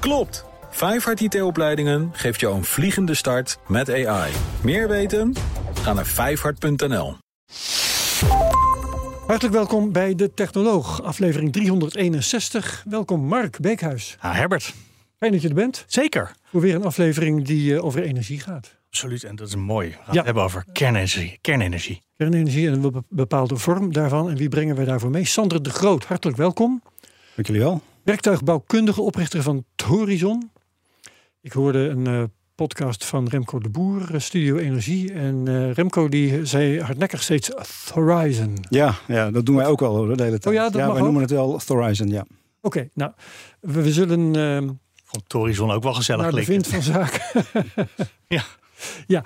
Klopt! Vijfhart IT-opleidingen geeft jou een vliegende start met AI. Meer weten? Ga naar vijfhart.nl. Hartelijk welkom bij De Technoloog, aflevering 361. Welkom Mark Beekhuis. Ah, Herbert, Fijn dat je er bent. zeker. Voor weer een aflevering die eh, over energie gaat. Absoluut, en dat is mooi. We gaan Ja. het hebben over kernenergie. kernenergie. Kernenergie en een be- bepaalde vorm daarvan. En wie brengen wij daarvoor mee? Sander de Groot, hartelijk welkom. Dank jullie wel. Werktuigbouwkundige oprichter van Horizon. Ik hoorde een eh, podcast van Remco de Boer, eh, Studio Energie. En eh, Remco die zei hardnekkig steeds Horizon. Ja, ja, dat doen wij ook wel hoor, de hele tijd. Oh ja, dat mag wij ook? noemen het wel Horizon, ja. Oké, nou, we, we zullen eh, Vond Torizon ook wel gezellig naar de klinken. vind van zaken. Ja. ja.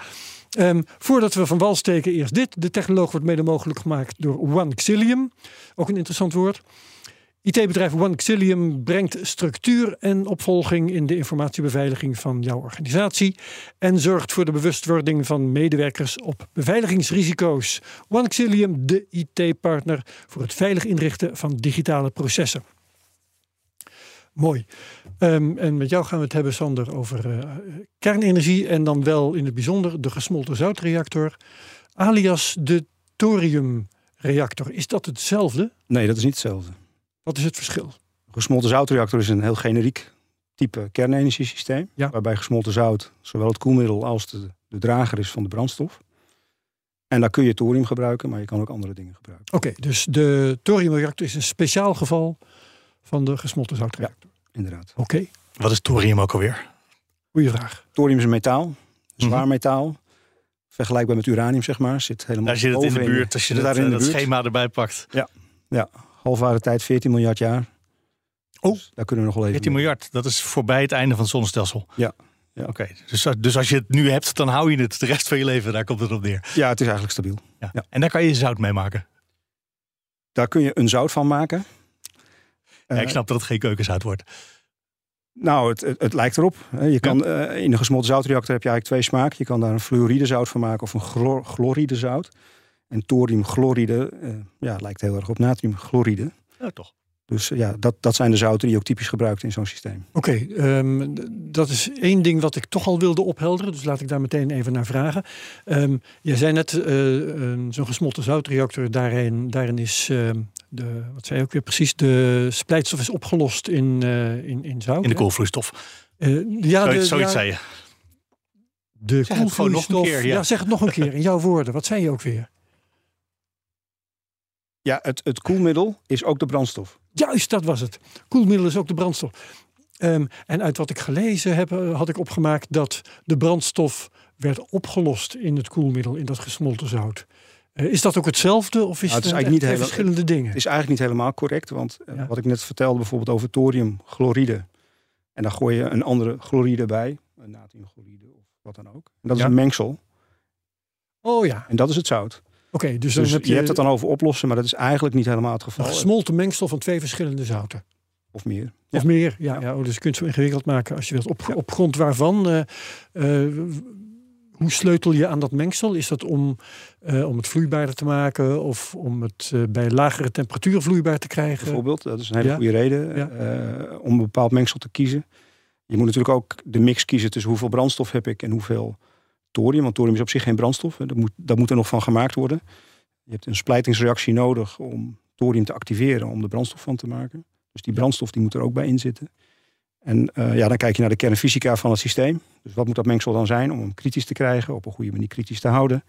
Ehm, voordat we van wal steken, eerst dit. De technoloog wordt mede mogelijk gemaakt door OneXilium. Ook een interessant woord. IT-bedrijf OneXilium brengt structuur en opvolging in de informatiebeveiliging van jouw organisatie en zorgt voor de bewustwording van medewerkers op beveiligingsrisico's. OneXilium, de IT-partner voor het veilig inrichten van digitale processen. Mooi. Ehm, en met jou gaan we het hebben, Sander, over eh, kernenergie en dan wel in het bijzonder de gesmolten zoutreactor, alias de thoriumreactor. Is dat hetzelfde? Nee, dat is niet hetzelfde. Wat is het verschil? Gesmolten zoutreactor is een heel generiek type kernenergiesysteem. Ja. Waarbij gesmolten zout zowel het koelmiddel als de, de drager is van de brandstof. En daar kun je thorium gebruiken, maar je kan ook andere dingen gebruiken. Oké, dus de thoriumreactor is een speciaal geval van de gesmolten zoutreactor. Inderdaad. Oké, Wat is thorium ook alweer? goeie vraag. Thorium is een metaal, een zwaar Mhm. metaal. Vergelijkbaar met uranium, zeg maar. Zit helemaal Daar zit het in de buurt. Als je dat, daar in eh, de dat buurt. schema erbij pakt. Halfware tijd 14 miljard jaar. Oh. Dus daar kunnen we nog wel even 14 mee. miljard, dat is voorbij het einde van het zonnestelsel. Ja, ja. Oké, dus, dus als je het nu hebt, dan hou je het de rest van je leven. Daar komt het op neer. Ja, het is eigenlijk stabiel. Ja. Ja. En daar kan je zout mee maken. Daar kun je een zout van maken. Ja, ik Eh, snap dat het geen keukenzout wordt. Nou, het, het, het lijkt erop. Je kan, eh, in een gesmolten zoutreactor heb je eigenlijk twee smaken. Je kan daar een fluoridezout van maken of een chlor, chloridezout. En thoriumchloride eh ja, lijkt heel erg op natriumchloride. Ja, toch. Dus eh, ja, dat, dat zijn de zouten die je ook typisch gebruikt in zo'n systeem. Oké, ehm, dat is één ding wat ik toch al wilde ophelderen. Dus laat ik daar meteen even naar vragen. Ehm je zei net, eh, een- zo'n gesmolten zoutreactor, daarin, daarin is ehm, de, wat zei je ook weer precies, de splijtstof is opgelost in, eh, in, in zout. In de koolvloeistof. Eh, ja, Zoiets, de, ja, zei je. de Zeg het gewoon nog een koelvloeistof. keer, ja. zeg het nog een keer in jouw woorden. Wat zei je ook weer? Ja, het, het koelmiddel is ook de brandstof. Juist, dat was het. Koelmiddel is ook de brandstof. Ehm, en uit wat ik gelezen heb, eh, had ik opgemaakt dat de brandstof werd opgelost in het koelmiddel, in dat gesmolten zout. Eh, is dat ook hetzelfde of is Nou, het is het, eigenlijk niet verschillende dingen? Het is eigenlijk niet helemaal correct, want eh, Ja. wat ik net vertelde bijvoorbeeld over thoriumchloride. En daar gooi je een andere chloride bij, een natriumchloride of wat dan ook. En dat Ja. is een mengsel Oh ja, en dat is het zout. Oké. dus dan Dus heb je, je, hebt het dan over oplossen, maar dat is eigenlijk niet helemaal het een geval. gesmolten mengsel van twee verschillende zouten. Of meer. Ja. Of meer, ja. Ja. ja. oh, dus je kunt het zo ingewikkeld maken als je wilt. Op, op grond waarvan? eh, eh, hoe sleutel je aan dat mengsel? Is dat om, eh, om het vloeibaarder te maken of om het bij lagere temperatuur vloeibaar te krijgen? Bijvoorbeeld, dat is een hele goede reden om een bepaald mengsel te kiezen. Je moet natuurlijk ook de mix kiezen tussen hoeveel brandstof heb ik en hoeveel thorium. Want thorium is op zich geen brandstof. Dat moet, dat moet er nog van gemaakt worden. Je hebt een splijtingsreactie nodig om thorium te activeren om de brandstof van te maken. Dus die brandstof die moet er ook bij in zitten. En eh, ja, dan kijk je naar de kernfysica van het systeem. Dus wat moet dat mengsel dan zijn om hem kritisch te krijgen, op een goede manier kritisch te houden.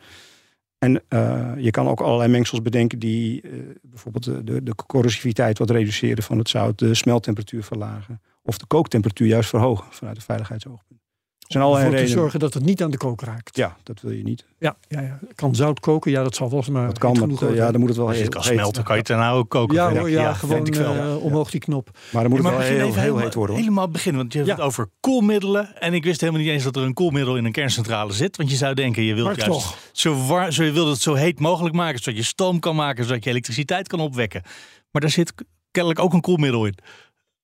En eh, je kan ook allerlei mengsels bedenken die eh, bijvoorbeeld de, de, de corrosiviteit wat reduceren van het zout, de smeltemperatuur verlagen of de kooktemperatuur juist verhogen vanuit een veiligheidsoogpunt. Er zijn Om ervoor te zorgen dat het niet aan de kook raakt. Ja, dat wil je niet. Ja, ja, ja. Kan zout koken? Ja, dat zal volgens mij Dat kan, genoeg eh, ja, dan moet het wel Als je heel het kan heet. smelten, kan je het daarna ook koken. Ja, hoor, ja, gewoon ik wel. eh, omhoog die knop. Maar dan moet Ja, het wel heel, heel helemaal, heet worden. Hoor. helemaal beginnen, want je hebt Ja. het over koelmiddelen. En ik wist helemaal niet eens dat er een koelmiddel in een kerncentrale zit. Want je zou denken, je wilt Maar juist toch. zo, war, zo, je wilt het zo heet mogelijk maken. Zodat je stoom kan maken, zodat je elektriciteit kan opwekken. Maar daar zit kennelijk ook een koelmiddel in.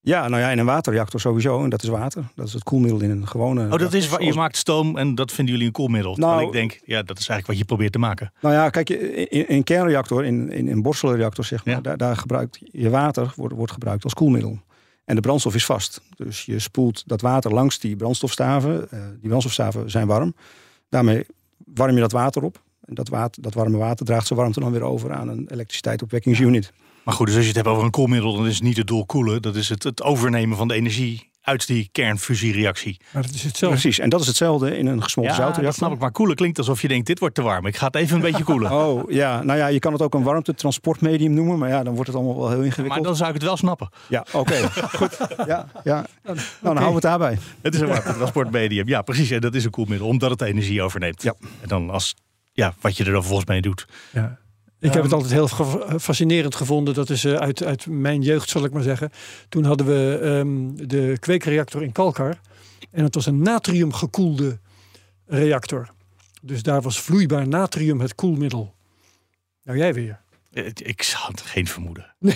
Ja, nou ja, in een waterreactor sowieso. En dat is water. Dat is het koelmiddel in een gewone. Oh, dat is waar je maakt stoom en dat vinden jullie een koelmiddel. Terwijl Nou- ik denk, ja, dat is eigenlijk wat je probeert te maken. Nou ja, kijk, in, in een kernreactor, in, in een borstelenreactor zeg maar, Ja. daar, daar gebruikt je water wordt, wordt gebruikt als koelmiddel. En de brandstof is vast. Dus je spoelt dat water langs die brandstofstaven. Uh, die brandstofstaven zijn warm. Daarmee warm je dat water op. En dat, water, dat warme water draagt zijn warmte dan weer over aan een elektriciteitsopwekkingsunit. Maar goed, dus als je het hebt over een koelmiddel, dan is het niet het doel koelen. Dat is het, het overnemen van de energie uit die kernfusiereactie. Maar dat is hetzelfde. Precies, en dat is hetzelfde in een gesmolten ja, zoutreactor. dat snap ik. Maar koelen klinkt alsof je denkt, dit wordt te warm. Ik ga het even een beetje koelen. Oh ja, nou ja, je kan het ook een warmtetransportmedium noemen. Maar ja, dan wordt het allemaal wel heel ingewikkeld. Maar dan zou ik het wel snappen. Ja, oké. Goed. Ja, ja. Nou, dan houden we het daarbij. Het is een warmtetransportmedium. Ja, precies. En dat is een koelmiddel, omdat het energie overneemt. Ja. En dan als, ja, wat je er dan volgens mee doet. Ja. Ik heb het altijd heel fascinerend gevonden. Dat is eh, uit, uit mijn jeugd, zal ik maar zeggen. Toen hadden we ehm, de kweekreactor in Kalkar. En het was een natriumgekoelde reactor. Dus daar was vloeibaar natrium het koelmiddel. Nou, jij weer. Eh, Ik het geen vermoeden.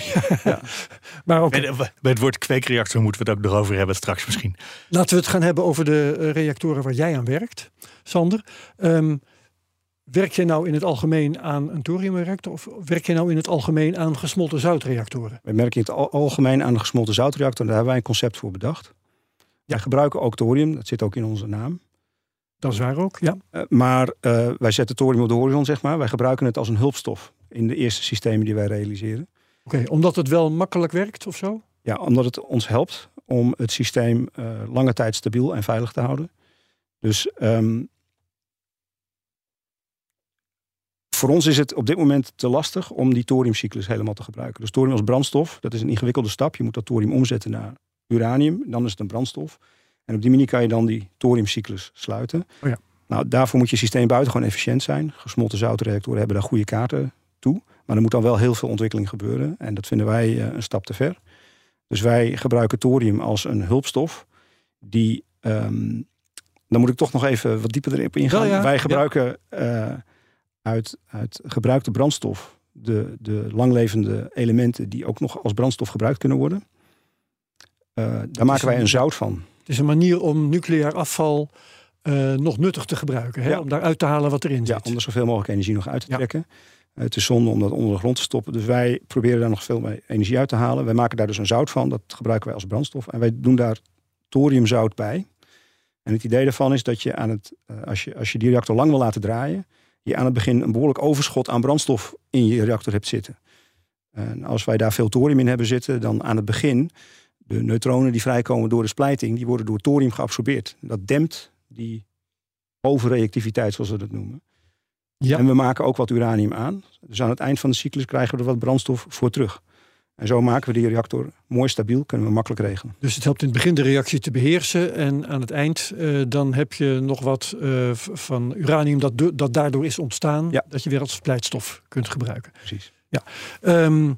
Maar oké, Bij, bij het woord kweekreactor moeten we het ook nog over hebben straks misschien. laten we het gaan hebben over de eh, reactoren waar jij aan werkt. Sander, Ehm, werk jij nou in het algemeen aan een thoriumreactor? Of werk jij nou in het algemeen aan gesmolten zoutreactoren? We merken in het al- algemeen aan de gesmolten zoutreactor. Daar hebben wij een concept voor bedacht. Wij gebruiken ook thorium. Dat zit ook in onze naam. Dat is waar ook, ja. Eh, maar eh, wij zetten thorium op de horizon, zeg maar. Wij gebruiken het als een hulpstof in de eerste systemen die wij realiseren. Oké, omdat het wel makkelijk werkt of zo? Ja, omdat het ons helpt om het systeem eh, lange tijd stabiel en veilig te houden. Dus ehm, voor ons is het op dit moment te lastig om die thoriumcyclus helemaal te gebruiken. Dus thorium als brandstof, dat is een ingewikkelde stap. Je moet dat thorium omzetten naar uranium, dan is het een brandstof. En op die manier kan je dan die thoriumcyclus sluiten. Oh ja. Nou, daarvoor moet je systeem buitengewoon efficiënt zijn. Gesmolten zoutreactoren hebben daar goede kaarten toe. Maar er moet dan wel heel veel ontwikkeling gebeuren. En dat vinden wij eh, een stap te ver. Dus wij gebruiken thorium als een hulpstof. Die, ehm, dan moet ik toch nog even wat dieper erop ingaan. Ja, wij gebruiken eh, uit, uit gebruikte brandstof de, de langlevende elementen die ook nog als brandstof gebruikt kunnen worden. Eh, daar maken wij een- zout van. Het is een manier om nucleair afval eh, nog nuttig te gebruiken. Hè? Ja. Om daaruit te halen wat erin Ja, zit. om er zoveel mogelijk energie nog uit te Ja. trekken. Eh, het is zonde om dat onder de grond te stoppen. Dus wij proberen daar nog veel meer energie uit te halen. Wij maken daar dus een zout van. Dat gebruiken wij als brandstof. En wij doen daar thoriumzout bij. En het idee daarvan is dat je aan het, als je, als je die reactor lang wil laten draaien, je aan het begin een behoorlijk overschot aan brandstof in je reactor hebt zitten. En als wij daar veel thorium in hebben zitten, dan aan het begin, de neutronen die vrijkomen door de splijting, die worden door thorium geabsorbeerd. Dat dempt die overreactiviteit, zoals we dat noemen. Ja. En we maken ook wat uranium aan. Dus aan het eind van de cyclus krijgen we er wat brandstof voor terug. En zo maken we die reactor mooi stabiel, kunnen we makkelijk regelen. Dus het helpt in het begin de reactie te beheersen. En aan het eind eh, dan heb je nog wat eh, van uranium dat, dat daardoor is ontstaan. Ja. Dat je weer als splijtstof kunt gebruiken. Precies. Ehm,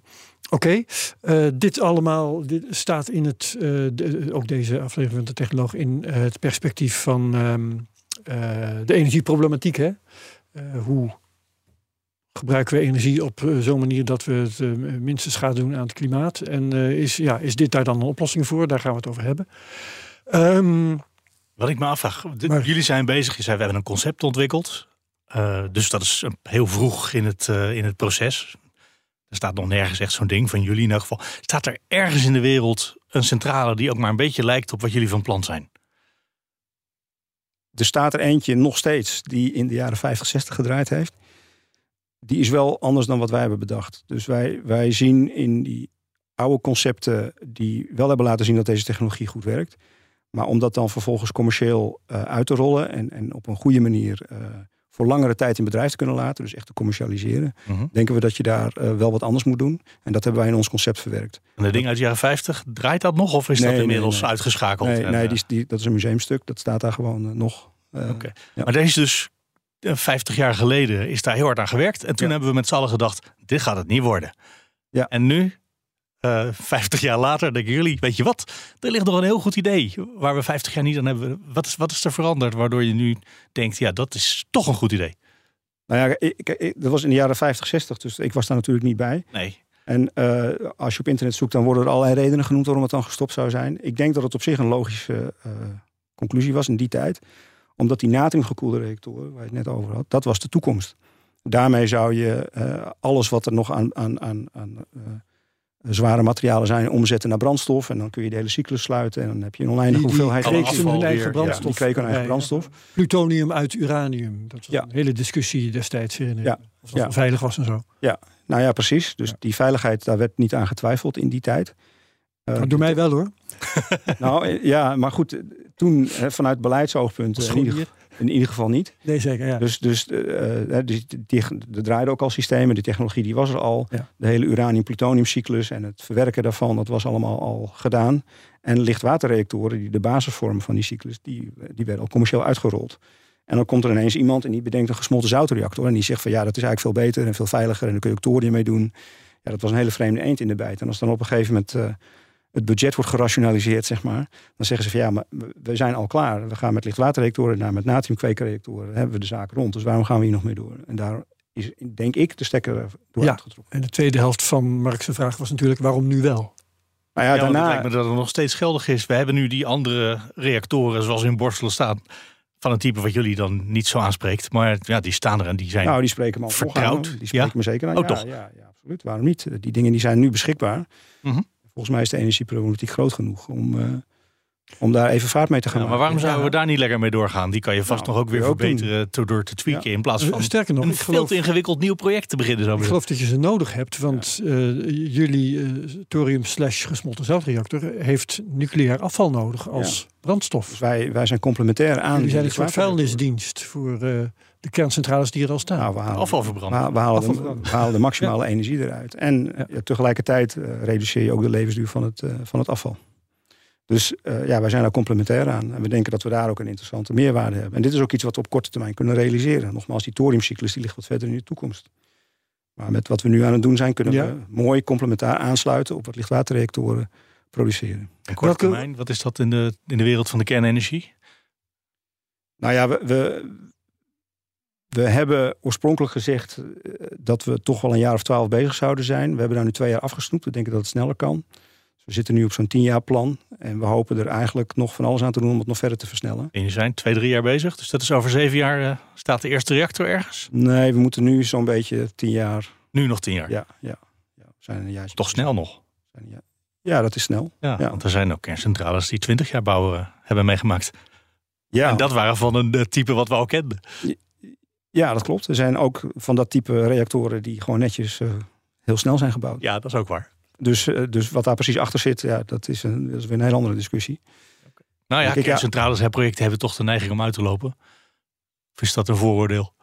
Oké, Eh, dit allemaal dit staat in het, de- ook deze aflevering van de Technoloog, in het perspectief van ehm, eh, de energieproblematiek. Hè? Hoe gebruiken we energie op eh, zo'n manier dat we het eh, minste schade doen aan het klimaat? En eh, is, ja, is dit daar dan een oplossing voor? Daar gaan we het over hebben. Ehm, Wat ik me afvraag, de- Maar- jullie zijn bezig, je zei we hebben een concept ontwikkeld. Eh, dus dat is heel vroeg in het, eh, in het proces. Er staat nog nergens echt zo'n ding van jullie in elk geval. Staat er ergens in de wereld een centrale die ook maar een beetje lijkt op wat jullie van plan zijn? Er staat er eentje nog steeds die in de jaren 50, 60 gedraaid heeft. Die is wel anders dan wat wij hebben bedacht. Dus wij, wij zien in die oude concepten die wel hebben laten zien dat deze technologie goed werkt. Maar om dat dan vervolgens commercieel eh, uit te rollen en, en op een goede manier eh, voor langere tijd in bedrijf te kunnen laten, dus echt te commercialiseren, Mhm. denken we dat je daar eh, wel wat anders moet doen. En dat hebben wij in ons concept verwerkt. En de ding uit de jaren 50, draait dat nog of is Nee, dat inmiddels nee. uitgeschakeld? Nee, En, nee die, die, dat is een museumstuk, dat staat daar gewoon nog. Oké. ja. Maar daar is dus 50 jaar geleden is daar heel hard aan gewerkt. En toen Ja. hebben we met z'n allen gedacht, dit gaat het niet worden. Ja. En nu, eh 50 jaar later, denken jullie, weet je wat? Er ligt nog een heel goed idee waar we 50 jaar niet aan hebben. Wat is, wat is er veranderd waardoor je nu denkt, ja, dat is toch een goed idee? Nou ja, ik, ik- dat was in de jaren 50, 60, dus ik was daar natuurlijk niet bij. Nee. En eh, als je op internet zoekt, dan worden er allerlei redenen genoemd waarom het dan gestopt zou zijn. Ik denk dat het op zich een logische eh, conclusie was in die tijd. Omdat die natriumgekoelde reactoren, waar je het net over had, dat was de toekomst. Daarmee zou je eh, alles wat er nog aan, aan, aan, aan eh, zware materialen zijn, omzetten naar brandstof. En dan kun je de hele cyclus sluiten. En dan heb je een oneindige hoeveelheid hun weer, eigen ja, brandstof. die kweken hun eigen Ja, ja. brandstof. Plutonium uit uranium. Dat was Ja. een hele discussie destijds. Ja. Of dat Ja. veilig was en zo. Nou ja, precies. Dus Ja. die veiligheid, daar werd niet aan getwijfeld in die tijd. Eh, Maar door mij wel hoor. Nou eh, ja, maar goed, eh, toen vanuit beleidsoogpunt eh, in, ieder, in ieder geval niet. Nee, zeker. Ja. Dus, dus, eh, eh, die, er draaiden ook al systemen, de technologie die was er al. Ja. De hele uranium-plutoniumcyclus en het verwerken daarvan, dat was allemaal al gedaan. En lichtwaterreactoren, die de basis vormen van die cyclus, die, die werden al commercieel uitgerold. En dan komt er ineens iemand en die bedenkt een gesmolten zoutreactor. En die zegt van ja, dat is eigenlijk veel beter en veel veiliger. En dan kun je ook thorium mee doen. Ja, dat was een hele vreemde eend in de bijt. En als dan op een gegeven moment het budget wordt gerationaliseerd, zeg maar. Dan zeggen ze van ja, maar we- zijn al klaar. We gaan met lichtwaterreactoren naar met natriumkwekerreactoren. Dan hebben we de zaak rond. Dus waarom gaan we hier nog mee door? En daar is, denk ik, de stekker er door Ja. uitgetrokken. En de tweede helft van Mark's vraag was natuurlijk waarom nu wel? Nou ja, Ja, daarna... lijkt me dat het nog steeds geldig is. We hebben nu die andere reactoren zoals in Borselen staan. Van een type wat jullie dan niet zo aanspreekt. Maar ja, die staan er en die zijn... Nou, die spreken me al Vertrouwd. Die spreken ja? me zeker aan. Oh, ja, toch? Ja, ja, absoluut. Waarom niet? Die dingen die zijn nu beschikbaar. Mhm. Volgens mij is de energieproblematiek groot genoeg om, eh, om daar even vaart mee te gaan Ja, maar waarom zouden we daar niet lekker mee doorgaan? Die kan je vast Nou, nog ook weer ook verbeteren door te tweaken. In plaats van Sterker nog, een veel geloof, te ingewikkeld nieuw project te beginnen. Zo ik geloof dat je ze nodig hebt. Want eh, jullie eh, thorium slash gesmolten zoutreactor heeft nucleair afval nodig als brandstof. Dus wij, wij zijn complementair aan. Jullie zijn een soort vuilnisdienst voor eh, de kerncentrales die er al staan. Nou, we halen, Afval we, verbranden. we halen, de, we halen de maximale energie eruit. En Ja. ja, tegelijkertijd eh, reduceer je ook de levensduur van het, eh, van het afval. Dus eh, ja, wij zijn daar complementair aan. En we denken dat we daar ook een interessante meerwaarde hebben. En dit is ook iets wat we op korte termijn kunnen realiseren. Nogmaals, die thoriumcyclus die ligt wat verder in de toekomst. Maar met wat we nu aan het doen zijn, kunnen Ja. we mooi complementair aansluiten op wat lichtwaterreactoren produceren. Een korte termijn, wat is dat in de, in de wereld van de kernenergie? Nou ja, we, we, we hebben oorspronkelijk gezegd eh, dat we toch wel een jaar of twaalf bezig zouden zijn. We hebben daar nu twee jaar afgesnoept. We denken dat het sneller kan. Dus we zitten nu op zo'n tien jaar plan. En we hopen er eigenlijk nog van alles aan te doen om het nog verder te versnellen. En je zijn twee, drie jaar bezig. Dus dat is over zeven jaar eh, staat de eerste reactor ergens. Nee, we moeten nu zo'n beetje tien jaar. Nu nog tien jaar. Ja, ja, ja we zijn een jaartje. Toch snel nog. Zijn jaar- Ja, dat is snel. Ja, Ja. Want er zijn ook kerncentrales die twintig jaar bouwen eh, hebben meegemaakt. Ja, En dat waren van een type wat we al kenden. Ja, dat klopt. Er zijn ook van dat type reactoren die gewoon netjes eh, heel snel zijn gebouwd. Ja, dat is ook waar. Dus, eh, dus wat daar precies achter zit, ja, dat, is een, dat is weer een hele andere discussie. Nou ja, kerncentrales en projecten hebben toch de neiging om uit te lopen. Of is dat een vooroordeel?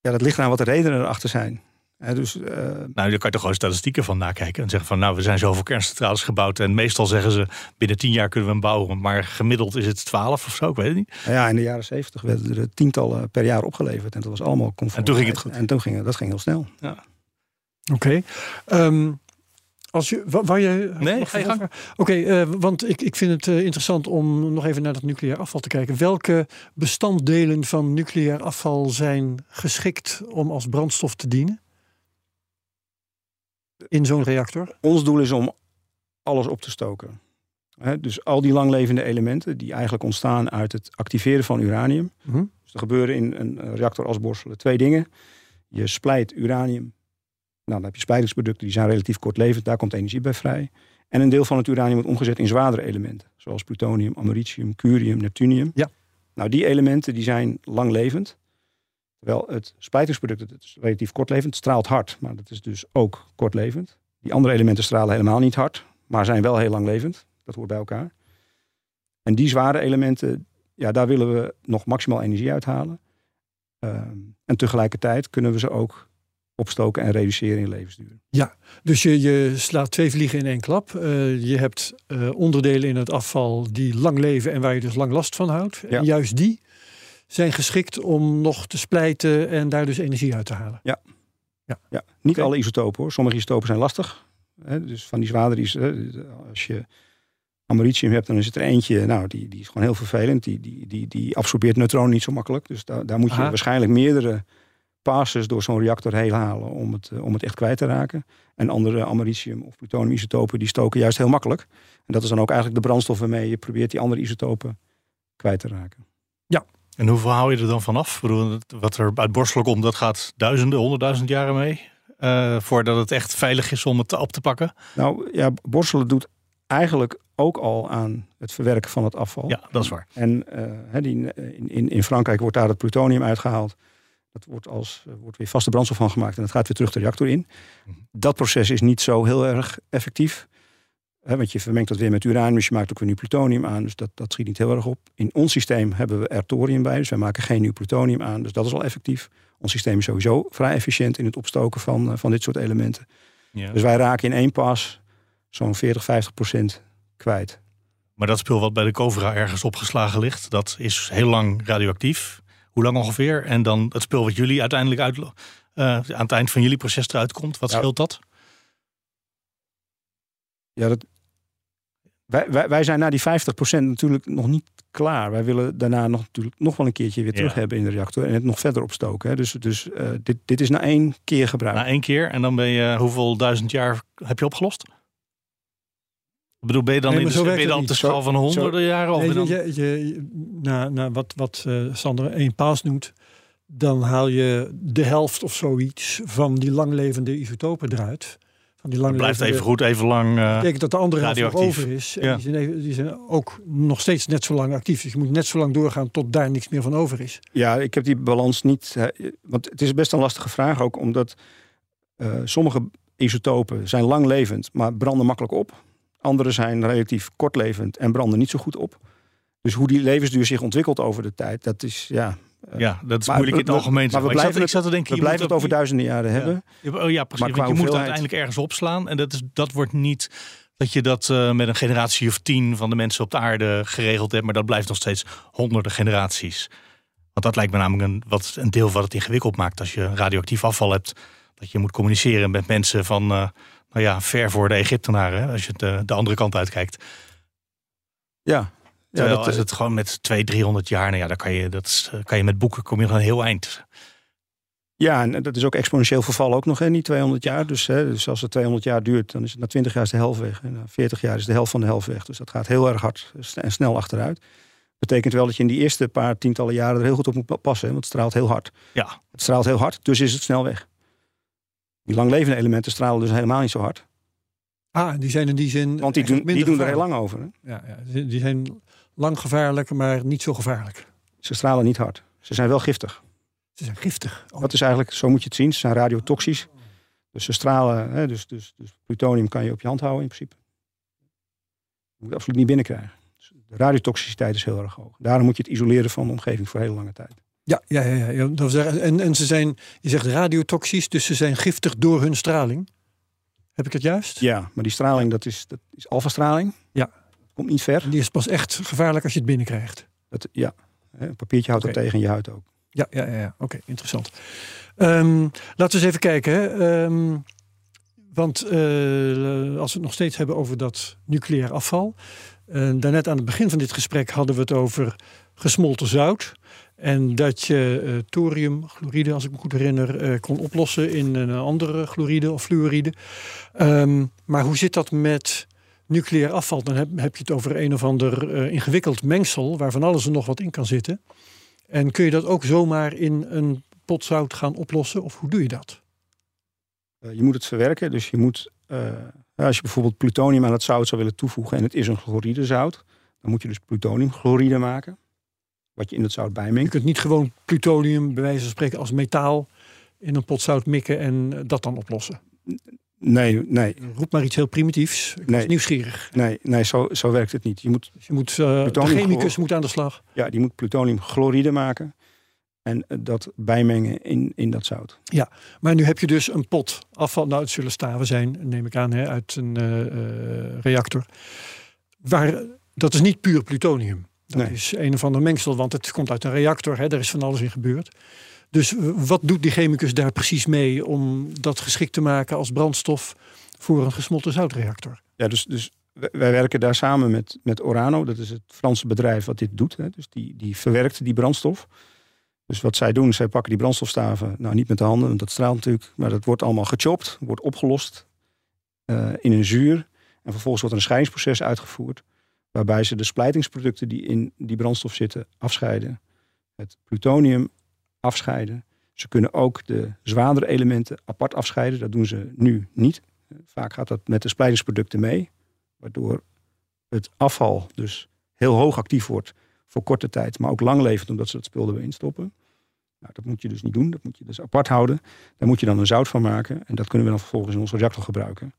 Ja, dat ligt aan wat de redenen erachter zijn. Hè, dus, eh, Nou, daar kan je toch gewoon statistieken van nakijken. En zeggen van, nou, we zijn zoveel kerncentrales gebouwd. En meestal zeggen ze, binnen tien jaar kunnen we hem bouwen. Maar gemiddeld is het twaalf of zo, ik weet het niet. ja, in de jaren zeventig werden er tientallen per jaar opgeleverd. En dat was allemaal conform. En toen ging het goed. En toen ging het, dat ging heel snel. Oké. Ehm, als je, wa- wou je, Nee, ga je gang. Oké, eh, want ik, ik vind het eh, interessant om nog even naar dat nucleair afval te kijken. Welke bestanddelen van nucleair afval zijn geschikt om als brandstof te dienen? In zo'n reactor? Ons doel is om alles op te stoken. Dus al die langlevende elementen die eigenlijk ontstaan uit het activeren van uranium. Mhm. Dus er gebeuren in een reactor als Borselen twee dingen. Je splijt uranium. Nou, dan heb je splijtingsproducten, die zijn relatief kortlevend. Daar komt energie bij vrij. En een deel van het uranium wordt omgezet in zwaardere elementen. Zoals plutonium, americium, curium, neptunium. Ja. Nou, die elementen die zijn langlevend. Terwijl het splijtingsproduct, het is relatief kortlevend, het straalt hard. Maar dat is dus ook kortlevend. Die andere elementen stralen helemaal niet hard. Maar zijn wel heel langlevend. Dat hoort bij elkaar. En die zware elementen, ja, daar willen we nog maximaal energie uithalen. Ehm, en tegelijkertijd kunnen we ze ook opstoken en reduceren in levensduur. Dus je, je slaat twee vliegen in één klap. Eh, je hebt eh, onderdelen in het afval die lang leven en waar je dus lang last van houdt. Ja. En juist die zijn geschikt om nog te splijten en daar dus energie uit te halen. Ja, niet Oké. alle isotopen hoor. Sommige isotopen zijn lastig. Hè, dus van die zwaardere is, als je americium hebt, dan is het er eentje, nou, die, die is gewoon heel vervelend. Die, die, die, die absorbeert neutronen niet zo makkelijk. Dus daar, daar moet je Aha. waarschijnlijk meerdere passes door zo'n reactor heen halen om het, eh, om het echt kwijt te raken. En andere americium of plutonium isotopen, die stoken juist heel makkelijk. En dat is dan ook eigenlijk de brandstof waarmee je probeert die andere isotopen kwijt te raken. En hoeveel hou je er dan vanaf? Wat er uit Borselen komt, dat gaat duizenden, honderdduizend jaren mee. eh, voordat het echt veilig is om het op te pakken? Nou ja, borstelen doet eigenlijk ook al aan het verwerken van het afval. Ja, dat is waar. En uh, die, in, in, Frankrijk wordt daar het plutonium uitgehaald. Dat wordt, als, wordt weer vaste brandstof van gemaakt en dat gaat weer terug de reactor in. Mhm. Dat proces is niet zo heel erg effectief. Want je vermengt dat weer met uranium, dus je maakt ook weer nieuw plutonium aan. Dus dat, dat schiet niet heel erg op. In ons systeem hebben we er thorium bij, dus wij maken geen nieuw plutonium aan. Dus dat is wel effectief. Ons systeem is sowieso vrij efficiënt in het opstoken van, uh, van dit soort elementen. Ja. Dus wij raken in één pas zo'n 40, 50 procent kwijt. Maar dat spul wat bij de Covra ergens opgeslagen ligt, dat is heel lang radioactief. Hoe lang ongeveer? En dan het spul wat jullie uiteindelijk uit, uh, aan het eind van jullie proces eruit komt, wat ja. scheelt dat? Ja, dat, wij, wij, wij zijn na die 50% natuurlijk nog niet klaar. Wij willen daarna nog, natuurlijk nog wel een keertje weer terug ja. hebben in de reactor en het nog verder opstoken. Hè. Dus, dus uh, dit, dit is na één keer gebruikt. Na één keer en dan ben je hoeveel duizend jaar heb je opgelost? Ik bedoel, ben je dan, nee, in de, ben je dan op de schaal van honderden zo, jaren? Of nee, dan... je, je, na, na wat, wat uh, Sander één paas noemt, dan haal je de helft of zoiets van die langlevende isotopen eruit. Die blijft even goed, even lang. Uh, betekent dat de andere helft nog over is. En ja. die, zijn, die, zijn, ook nog steeds net zo lang actief. Dus je moet net zo lang doorgaan tot daar niks meer van over is. Ja, ik heb die balans niet. Want het is best een lastige vraag ook, omdat uh, sommige isotopen zijn langlevend, maar branden makkelijk op. Andere zijn relatief kortlevend en branden niet zo goed op. Dus hoe die levensduur zich ontwikkelt over de tijd, dat is ja. Ja, dat is maar, moeilijk in het algemeen. Maar we blijven, ik zat, ik zat we blijven het over duizenden jaren ja. hebben. Oh ja, precies. Want je moet het uiteindelijk ergens opslaan. En dat, is, dat wordt niet dat je dat uh, met een generatie of tien van de mensen op de aarde geregeld hebt. Maar dat blijft nog steeds honderden generaties. Want dat lijkt me namelijk een, wat, een deel wat het ingewikkeld maakt. Als je radioactief afval hebt, dat je moet communiceren met mensen van... Uh, nou ja, ver voor de Egyptenaren, als je het, uh, de andere kant uitkijkt. Ja, Terwijl ja, dat, als het gewoon met 200, 300 jaar, nou ja, dan kan je, dat kan je met boeken kom je dan een heel eind. Ja, en dat is ook exponentieel verval ook nog, hè, niet 200 jaar. Dus, hè, dus als het 200 jaar duurt, dan is het na 20 jaar is de helft weg. En na 40 jaar is de helft van de helft weg. Dus dat gaat heel erg hard en snel achteruit. Betekent wel dat je in die eerste paar tientallen jaren er heel goed op moet passen. Hè, want het straalt heel hard. Ja. Het straalt heel hard, dus is het snel weg. Die langlevende elementen stralen dus helemaal niet zo hard. Ah, die zijn in die zin. Want die doen, die doen er heel lang over. Hè? Ja, ja, die zijn lang gevaarlijk, maar niet zo gevaarlijk. Ze stralen niet hard. Ze zijn wel giftig. Ze zijn giftig. Oh. Dat is eigenlijk, zo moet je het zien. Ze zijn radiotoxisch. Dus ze stralen, hè, dus, dus, dus plutonium kan je op je hand houden in principe. Je moet het absoluut niet binnenkrijgen. Dus de radiotoxiciteit is heel erg hoog. Daarom moet je het isoleren van de omgeving voor heel lange tijd. Ja, ja, ja, ja. Dat en, en ze zijn, je zegt radiotoxisch, dus ze zijn giftig door hun straling. Heb ik het juist? Ja, maar die straling, dat is, dat is alfastraling. Ja. Komt niet ver. Die is pas echt gevaarlijk als je het binnenkrijgt. Dat, ja, een papiertje houdt okay. dat tegen je huid ook. Ja, ja, ja, ja. oké, okay, interessant. Um, laten we eens even kijken. Hè. Um, want uh, als we het nog steeds hebben over dat nucleair afval. Uh, daarnet aan het begin van dit gesprek hadden we het over gesmolten zout. En dat je uh, thoriumchloride, als ik me goed herinner, kon oplossen in een andere chloride of fluoride. Um, maar hoe zit dat met nucleair afval? Dan heb, heb je het over een of ander uh, ingewikkeld mengsel waar van alles en nog wat in kan zitten. En kun je dat ook zomaar in een pot zout gaan oplossen? Of hoe doe je dat? je moet het verwerken. Dus je moet, als je bijvoorbeeld plutonium aan het zout zou willen toevoegen en het is een chloridezout, dan moet je dus plutoniumchloride maken wat je in het zout bijmengt. Je kunt niet gewoon plutonium, bij wijze van spreken, als metaal in een pot zout mikken en dat dan oplossen. Nee, nee. Roep maar iets heel primitiefs. Ik nee. nieuwsgierig. Nee, nee zo, zo werkt het niet. Je moet, dus je moet uh, de chemicus moet aan de slag. Ja, die moet plutoniumchloride maken. En dat bijmengen in, in dat zout. Ja, maar nu heb je dus een pot afval. Nou, het zullen staven zijn, neem ik aan, hè, uit een uh, reactor. Waar, dat is niet puur plutonium. Dat nee. is een of ander mengsel, want het komt uit een reactor. Hè, daar is van alles in gebeurd. Dus wat doet die chemicus daar precies mee om dat geschikt te maken als brandstof voor een gesmolten zoutreactor? Ja, dus, dus wij werken daar samen met, met Orano. Dat is het Franse bedrijf wat dit doet. Hè. Dus die, die verwerkt die brandstof. Dus wat zij doen, zij pakken die brandstofstaven, nou niet met de handen, want dat straalt natuurlijk, maar dat wordt allemaal gechopt, wordt opgelost uh, in een zuur. En vervolgens wordt een scheidingsproces uitgevoerd. Waarbij ze de splijtingsproducten die in die brandstof zitten afscheiden. Het plutonium afscheiden. Ze kunnen ook de zwaardere elementen apart afscheiden. Dat doen ze nu niet. Vaak gaat dat met de splijtingsproducten mee. Waardoor het afval dus heel hoog actief wordt voor korte tijd. Maar ook langlevend omdat ze dat spul erin stoppen. Nou, dat moet je dus niet doen. Dat moet je dus apart houden. Daar moet je dan een zout van maken. En dat kunnen we dan vervolgens in onze reactor gebruiken.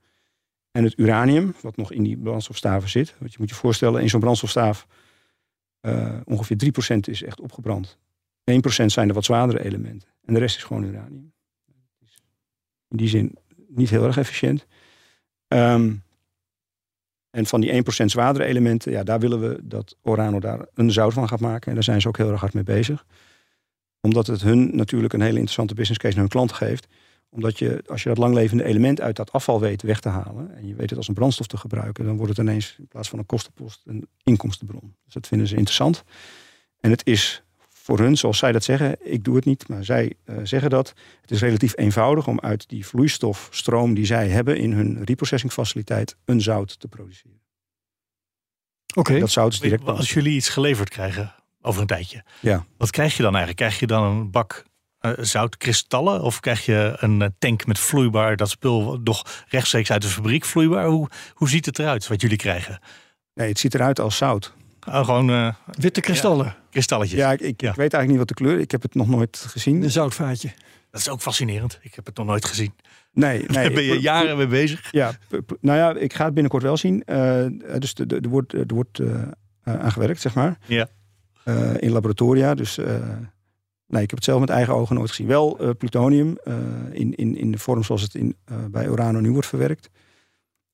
En het uranium, wat nog in die brandstofstaven zit. Want je moet je voorstellen, in zo'n brandstofstaaf uh, ongeveer 3% is echt opgebrand. 1% zijn de wat zwaardere elementen. En de rest is gewoon uranium. In die zin niet heel erg efficiënt. Ehm, en van die 1% zwaardere elementen, ja, daar willen we dat Orano daar een zout van gaat maken. En daar zijn ze ook heel erg hard mee bezig. Omdat het hun natuurlijk een hele interessante business case naar hun klant geeft. Omdat je, als je dat langlevende element uit dat afval weet weg te halen. En je weet het als een brandstof te gebruiken. Dan wordt het ineens in plaats van een kostenpost een inkomstenbron. Dus dat vinden ze interessant. En het is voor hun, zoals zij dat zeggen, ik doe het niet, maar zij uh, zeggen dat. Het is relatief eenvoudig om uit die vloeistofstroom die zij hebben in hun reprocessing faciliteit een zout te produceren. Oké. Dat zout is direct. Als jullie iets geleverd krijgen over een tijdje, ja. wat krijg je dan eigenlijk? Krijg je dan een bak uh, zoutkristallen of krijg je een uh, tank met vloeibaar, dat spul nog rechtstreeks uit de fabriek vloeibaar? Hoe, hoe ziet het eruit wat jullie krijgen? Nee, het ziet eruit als zout. Oh, gewoon uh, witte kristallen. Ja, kristalletjes. Ja, ik, ik, ja. ik, weet eigenlijk niet wat de kleur. Ik heb het nog nooit gezien. Een zoutvaatje. Dat is ook fascinerend. Ik heb het nog nooit gezien. Nee, nee. Daar ben je jaren mee bezig. Ja, nou ja, ik ga het binnenkort wel zien. Uh, dus er wordt, er wordt uh, aangewerkt, zeg maar. Ja. in laboratoria. Dus nee, ik heb het zelf met eigen ogen nooit gezien. Wel plutonium in, in, in de vorm zoals het in, bij Orano nu wordt verwerkt.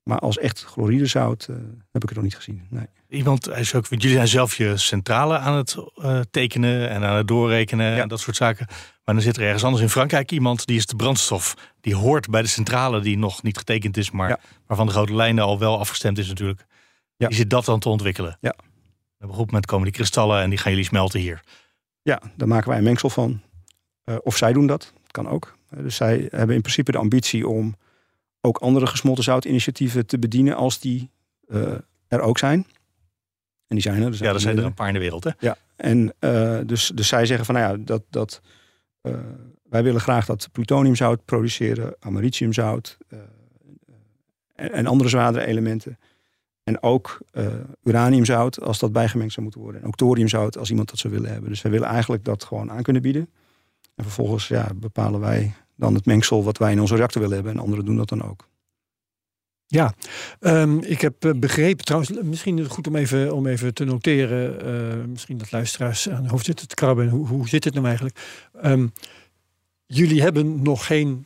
Maar als echt chloridezout uh, heb ik het nog niet gezien. Nee. Iemand, is ook, jullie zijn zelf je centrale aan het uh, tekenen en aan het doorrekenen ja. en dat soort zaken. Maar dan zit er ergens anders in Frankrijk iemand die is de brandstof. Die hoort bij de centrale die nog niet getekend is, maar ja. waarvan de grote lijnen al wel afgestemd is natuurlijk. Ja. Die zit dat dan te ontwikkelen. Ja. Op een gegeven moment komen die kristallen en die gaan jullie smelten hier. Ja, daar maken wij een mengsel van. Uh, of zij doen dat, kan ook. dus zij hebben in principe de ambitie om ook andere gesmolten zoutinitiatieven te bedienen als die uh, er ook zijn. En die zijn er. Dus ja, er zijn er een paar in de wereld. Hè? Ja, en uh, dus, dus zij zeggen van nou ja, dat, dat, uh, wij willen graag dat plutoniumzout produceren, americiumzout en, en, andere zwaardere elementen. En ook uraniumzout als dat bijgemengd zou moeten worden. En ook thoriumzout als iemand dat zou willen hebben. Dus wij willen eigenlijk dat gewoon aan kunnen bieden. En vervolgens ja, bepalen wij dan het mengsel wat wij in onze reactor willen hebben. En anderen doen dat dan ook. Ja, um, ik heb begrepen trouwens, misschien goed om even, om even te noteren, uh, misschien dat luisteraars aan hoofd zitten te krabben. Hoe, hoe zit het nou eigenlijk? Um, jullie hebben nog geen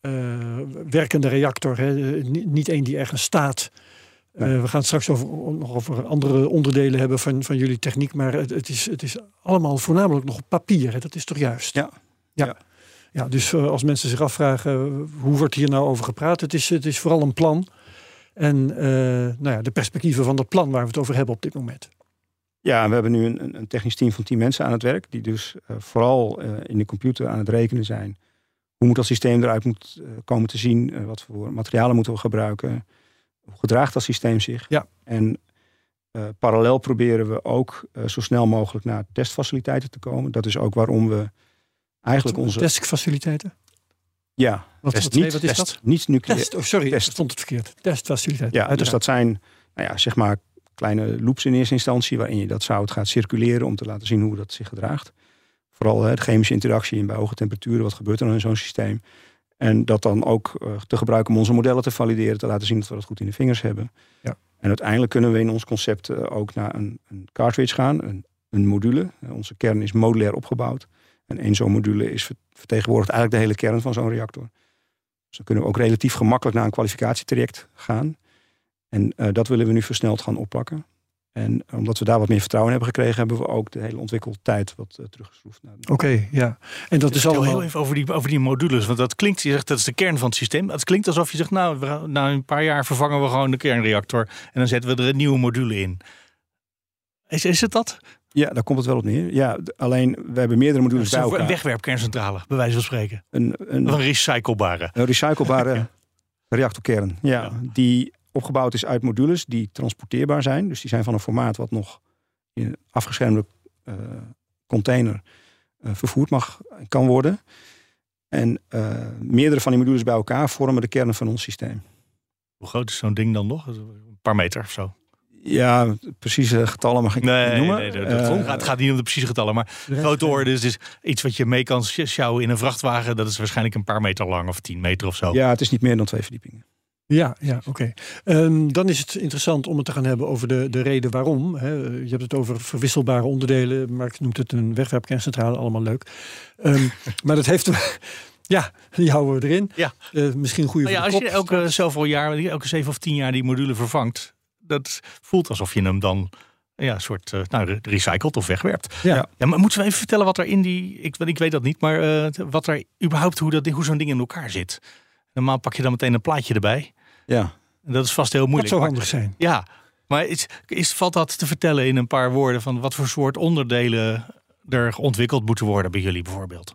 uh, werkende reactor, hè? niet één die ergens staat. Nee. We gaan het straks over, nog over andere onderdelen hebben van, van jullie techniek, maar het, het, is, het is allemaal voornamelijk nog op papier. Hè? Dat is toch juist? Ja. ja. ja. Ja, dus uh, als mensen zich afvragen hoe wordt hier nou over gepraat, het is, het is vooral een plan. En uh, nou ja, de perspectieven van dat plan waar we het over hebben op dit moment. Ja, we hebben nu een, een technisch team van tien mensen aan het werk, die dus uh, vooral in de computer aan het rekenen zijn. Hoe moet dat systeem eruit moet, komen te zien? wat voor materialen moeten we gebruiken? Hoe gedraagt dat systeem zich? Ja. En parallel proberen we ook zo snel mogelijk naar testfaciliteiten te komen. Dat is ook waarom we eigenlijk onze testfaciliteiten. Ja, wat, test, wat, niet, wat is test, dat? Niet nucleair. Test, oh, sorry, test. stond het verkeerd. Testfaciliteiten. Ja, dus dat zijn, nou ja, zeg maar kleine loops in eerste instantie waarin je dat zout gaat circuleren om te laten zien hoe dat zich gedraagt. Vooral hè, de chemische interactie in bij hoge temperaturen, wat gebeurt er dan in zo'n systeem? En dat dan ook uh, te gebruiken om onze modellen te valideren, te laten zien dat we dat goed in de vingers hebben. Ja. En uiteindelijk kunnen we in ons concept uh, ook naar een, een cartridge gaan, een, een module. Uh, onze kern is modulair opgebouwd. En één zo'n module is vertegenwoordigt eigenlijk de hele kern van zo'n reactor. Dus dan kunnen we ook relatief gemakkelijk naar een kwalificatietraject gaan. En uh, dat willen we nu versneld gaan oppakken. En omdat we daar wat meer vertrouwen in hebben gekregen, hebben we ook de hele ontwikkeltijd wat uh, teruggeschroefd. Oké, okay, ja. En dat is allemaal... heel even over die, over die modules. Want dat klinkt, je zegt dat is de kern van het systeem. Het klinkt alsof je zegt, nou, we, na een paar jaar vervangen we gewoon de kernreactor. En dan zetten we er een nieuwe module in. Is, is het dat? Ja, daar komt het wel op neer. Ja, alleen we hebben meerdere modules bij elkaar. Een wegwerpkerncentrale, bij wijze van spreken. Een, een, een recyclebare. Een recyclebare ja. reactorkern. Ja, ja, die opgebouwd is uit modules die transporteerbaar zijn. Dus die zijn van een formaat wat nog in een afgeschermde uh, container eh, vervoerd mag kan worden. En uh, meerdere van die modules bij elkaar vormen de kern van ons systeem. Hoe groot is zo'n ding dan nog? Een paar meter of zo? Ja, precieze getallen mag ik nee, niet noemen. Nee, nee, uh, het gaat niet om de precieze getallen, maar grote orde is dus iets wat je mee kan sjouwen in een vrachtwagen. Dat is waarschijnlijk een paar meter lang of tien meter of zo. Ja, het is niet meer dan twee verdiepingen. Ja, ja oké. Okay. Um, dan is het interessant om het te gaan hebben over de, de reden waarom. Hè. Je hebt het over verwisselbare onderdelen. Mark noemt het een wegwerpkerncentrale, allemaal leuk. Um, maar dat heeft... Ja, die houden we erin. Ja. Uh, misschien een goede nou ja, Als je elke zoveel jaar, elke zeven of tien jaar die module vervangt, dat voelt alsof je hem dan ja, een soort uh, nou, recycelt of wegwerpt. Ja. ja. maar moeten we even vertellen wat er in die. Ik, ik weet dat niet, maar uh, wat er überhaupt hoe, dat, hoe zo'n ding in elkaar zit. Normaal pak je dan meteen een plaatje erbij. Ja. En dat is vast heel moeilijk. Dat zou handig zijn. Ja, maar is, is, valt dat te vertellen in een paar woorden van wat voor soort onderdelen er ontwikkeld moeten worden bij jullie bijvoorbeeld?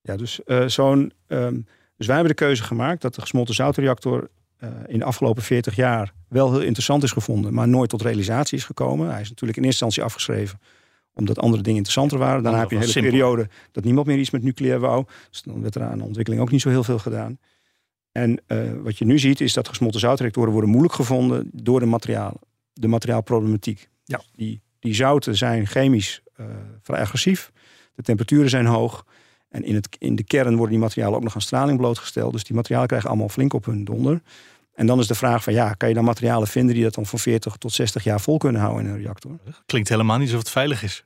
Ja, dus uh, zo'n. Um, dus wij hebben de keuze gemaakt dat de gesmolten zoutreactor uh, in de afgelopen 40 jaar wel heel interessant is gevonden, maar nooit tot realisatie is gekomen. Hij is natuurlijk in eerste instantie afgeschreven omdat andere dingen interessanter waren. Daarna heb je een hele simpel. periode dat niemand meer iets met nucleair wou. Dus dan werd er aan de ontwikkeling ook niet zo heel veel gedaan. En uh, wat je nu ziet is dat gesmolten zoutreactoren worden moeilijk gevonden door de materialen. De materiaalproblematiek. Ja. Die, die zouten zijn chemisch uh, vrij agressief. De temperaturen zijn hoog. En in, het, in de kern worden die materialen ook nog aan straling blootgesteld. Dus die materialen krijgen allemaal flink op hun donder. En dan is de vraag van ja, kan je dan materialen vinden die dat dan van 40 tot 60 jaar vol kunnen houden in een reactor? Klinkt helemaal niet alsof het veilig is.